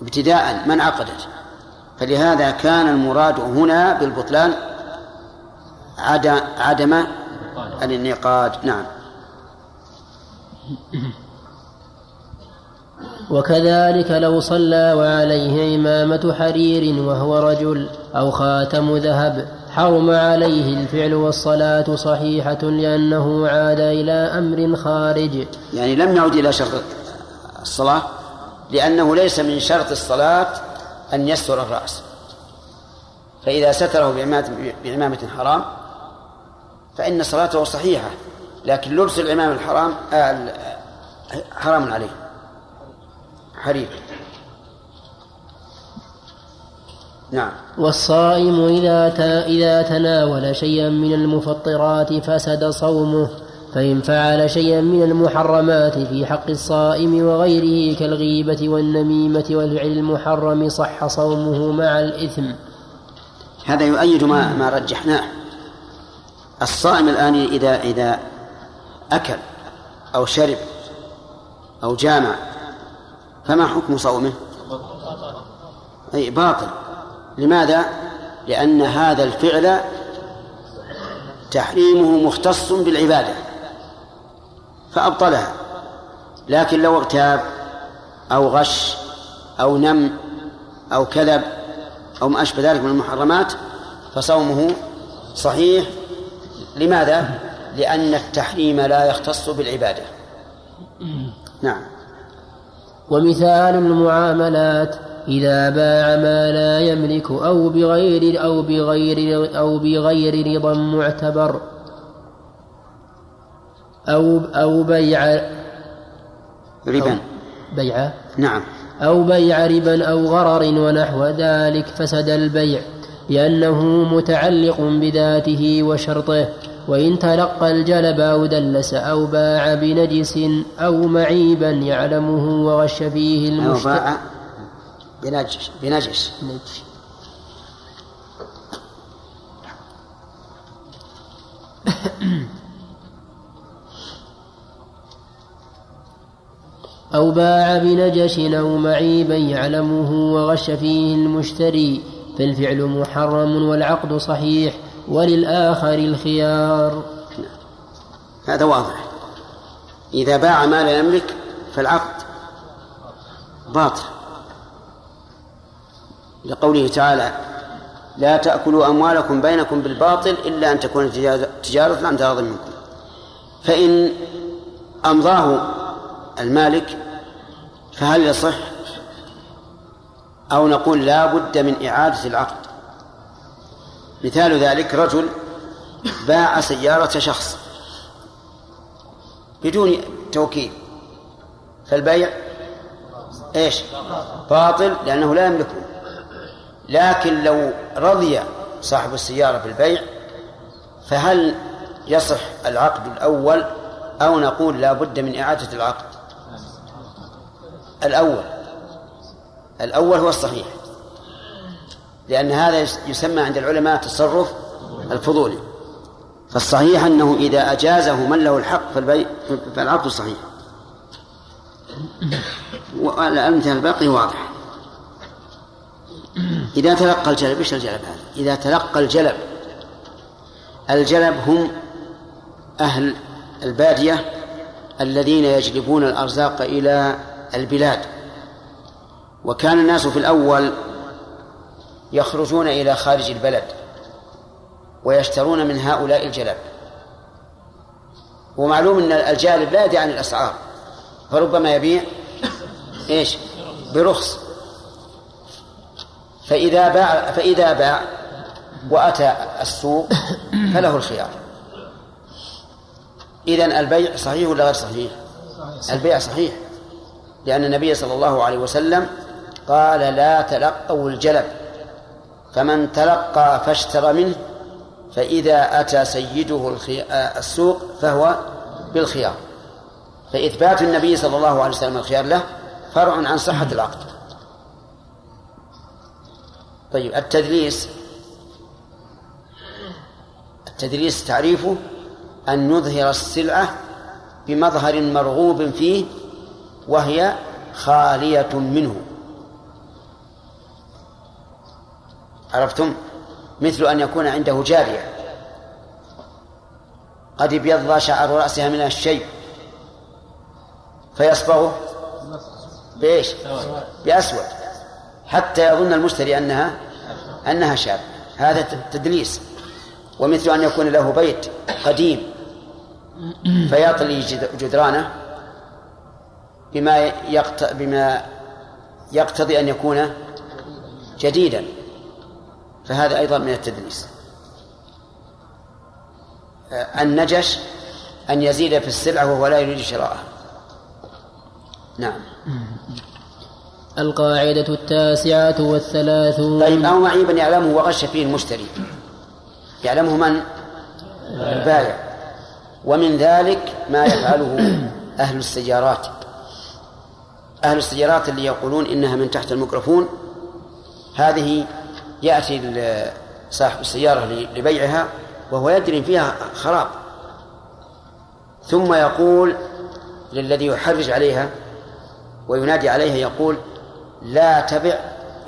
ابتداء ما انعقدت. فلهذا كان المراد هنا بالبطلان عدم الانعقاد. نعم. وكذلك لو صلى وعليه إمامة حرير وهو رجل أو خاتم ذهب حرم عليه الفعل والصلاة صحيحة لأنه عاد إلى أمر خارج. يعني لم يعد إلى شرط الصلاة لأنه ليس من شرط الصلاة أن يستر الرأس. فإذا ستره بعمامة حرام فإن صلاته صحيحة لكن لبس العمام الحرام آه حرام عليه. حرير. نعم. والصائم إذا إذا تناول شيئا من المفطرات فسد صومه فإن فعل شيئا من المحرمات في حق الصائم وغيره كالغيبة والنميمة والفعل المحرم صح صومه مع الإثم. هذا يؤيد ما ما رجحناه. الصائم الآن إذا إذا أكل أو شرب أو جامع فما حكم صومه؟ أي باطل. لماذا؟ لأن هذا الفعل تحريمه مختص بالعبادة فأبطلها لكن لو اغتاب أو غش أو نم أو كذب أو ما أشبه ذلك من المحرمات فصومه صحيح لماذا؟ لأن التحريم لا يختص بالعبادة نعم ومثال المعاملات إذا باع ما لا يملك أو بغير أو بغير أو بغير رضا معتبر أو أو بيع ربا. بيع نعم. أو بيع ربا أو غرر ونحو ذلك فسد البيع لأنه متعلق بذاته وشرطه وإن تلقى الجلب أو دلس أو باع بنجس أو معيبا يعلمه وغش فيه المشتري بنجس نجس (coughs) أو باع بنجش أو معيبا يعلمه وغش فيه المشتري فالفعل محرم والعقد صحيح وللآخر الخيار. هذا واضح. إذا باع ما لا يملك فالعقد باطل. لقوله تعالى لا تأكلوا أموالكم بينكم بالباطل إلا أن تكون تجارة عن تراض منكم. فإن أمضاه المالك فهل يصح أو نقول لا بد من إعادة العقد؟ مثال ذلك رجل باع سيارة شخص بدون توكيل فالبيع إيش؟ باطل لأنه لا يملكه. لكن لو رضي صاحب السيارة بالبيع فهل يصح العقد الأول أو نقول لا بد من إعادة العقد؟ الأول. الأول هو الصحيح. لأن هذا يسمى عند العلماء تصرف الفضولي فالصحيح أنه إذا أجازه من له الحق فالبيع فالعقد صحيح. والأمثلة الباقي واضح. إذا تلقى الجلب إيش الجلب هذا؟ إذا تلقى الجلب الجلب هم أهل البادية الذين يجلبون الأرزاق إلى البلاد. وكان الناس في الأول يخرجون إلى خارج البلد ويشترون من هؤلاء الجلب. ومعلوم أن الجالب لا يدري عن الأسعار فربما يبيع إيش؟ برخص. فإذا باع فإذا باع وأتى السوق (coughs) فله الخيار. إذن البيع صحيح ولا غير صحيح؟ البيع صحيح لأن النبي صلى الله عليه وسلم قال لا تلقوا الجلب فمن تلقى فاشترى منه فإذا أتى سيده السوق فهو بالخيار. فإثبات النبي صلى الله عليه وسلم الخيار له فرع عن صحة العقد. طيب التدليس التدليس تعريفه أن يظهر السلعة بمظهر مرغوب فيه وهي خالية منه. عرفتم؟ مثل أن يكون عنده جارية. قد ابيض شعر رأسها من الشيء. فيصبغه؟ بإيش؟ بأسود. حتى يظن المشتري أنها أنها شاب. هذا تدليس. ومثل أن يكون له بيت قديم فيطلي جدرانه بما. بما يقتضي أن يكون جديدا. فهذا أيضا من التدليس. النجش أن يزيد في السلعة وهو لا يريد شراءها. نعم. القاعدة التاسعة والثلاثون. طيب أو معيبا يعلمه وغش فيه المشتري. يعلمه من؟ البائع. ومن ذلك ما يفعله (coughs) أهل السيارات. أهل السيارات اللي يقولون إنها من تحت الميكروفون هذه يأتي صاحب السيارة لبيعها وهو يدري فيها خراب. ثم يقول للذي يحرج عليها وينادي عليها يقول لا تبع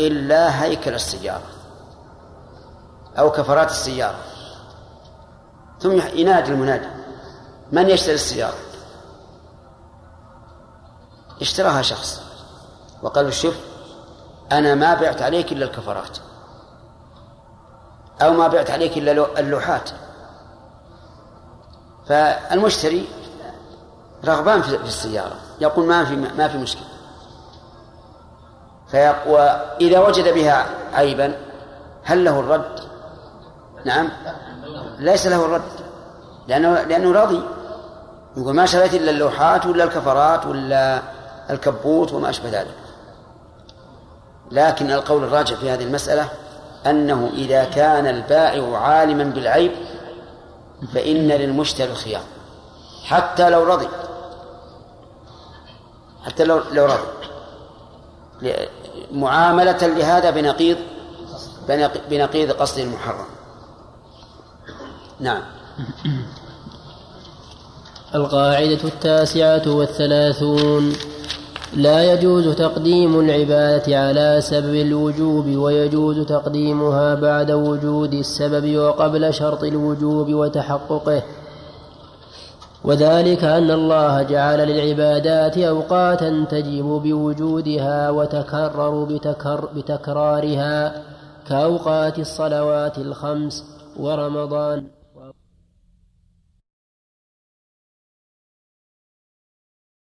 إلا هيكل السيارة أو كفرات السيارة. ثم ينادي المنادي من يشتري السيارة؟ اشتراها شخص. وقال شوف أنا ما بعت عليك إلا الكفرات أو ما بعت عليك إلا اللوحات. فالمشتري رغبان في السيارة يقول ما في ما في مشكلة. وإذا وجد بها عيبا هل له الرد؟ نعم. ليس له الرد لأنه لأنه راضي. يقول ما شريت إلا اللوحات ولا الكفرات ولا الكبوت وما أشبه ذلك. لكن القول الراجع في هذه المسألة أنه إذا كان البائع عالما بالعيب فإن للمشتري الخيار. حتى لو رضي. حتى لو لو رضي. معاملة لهذا بنقيض بنقيض قصد المحرم. نعم. القاعدة التاسعة والثلاثون. لا يجوز تقديم العبادة على سبب الوجوب ويجوز تقديمها بعد وجود السبب وقبل شرط الوجوب وتحققه. وذلك أن الله جعل للعبادات أوقاتا تجب بوجودها وتكرر بتكر بتكرارها كأوقات الصلوات الخمس ورمضان.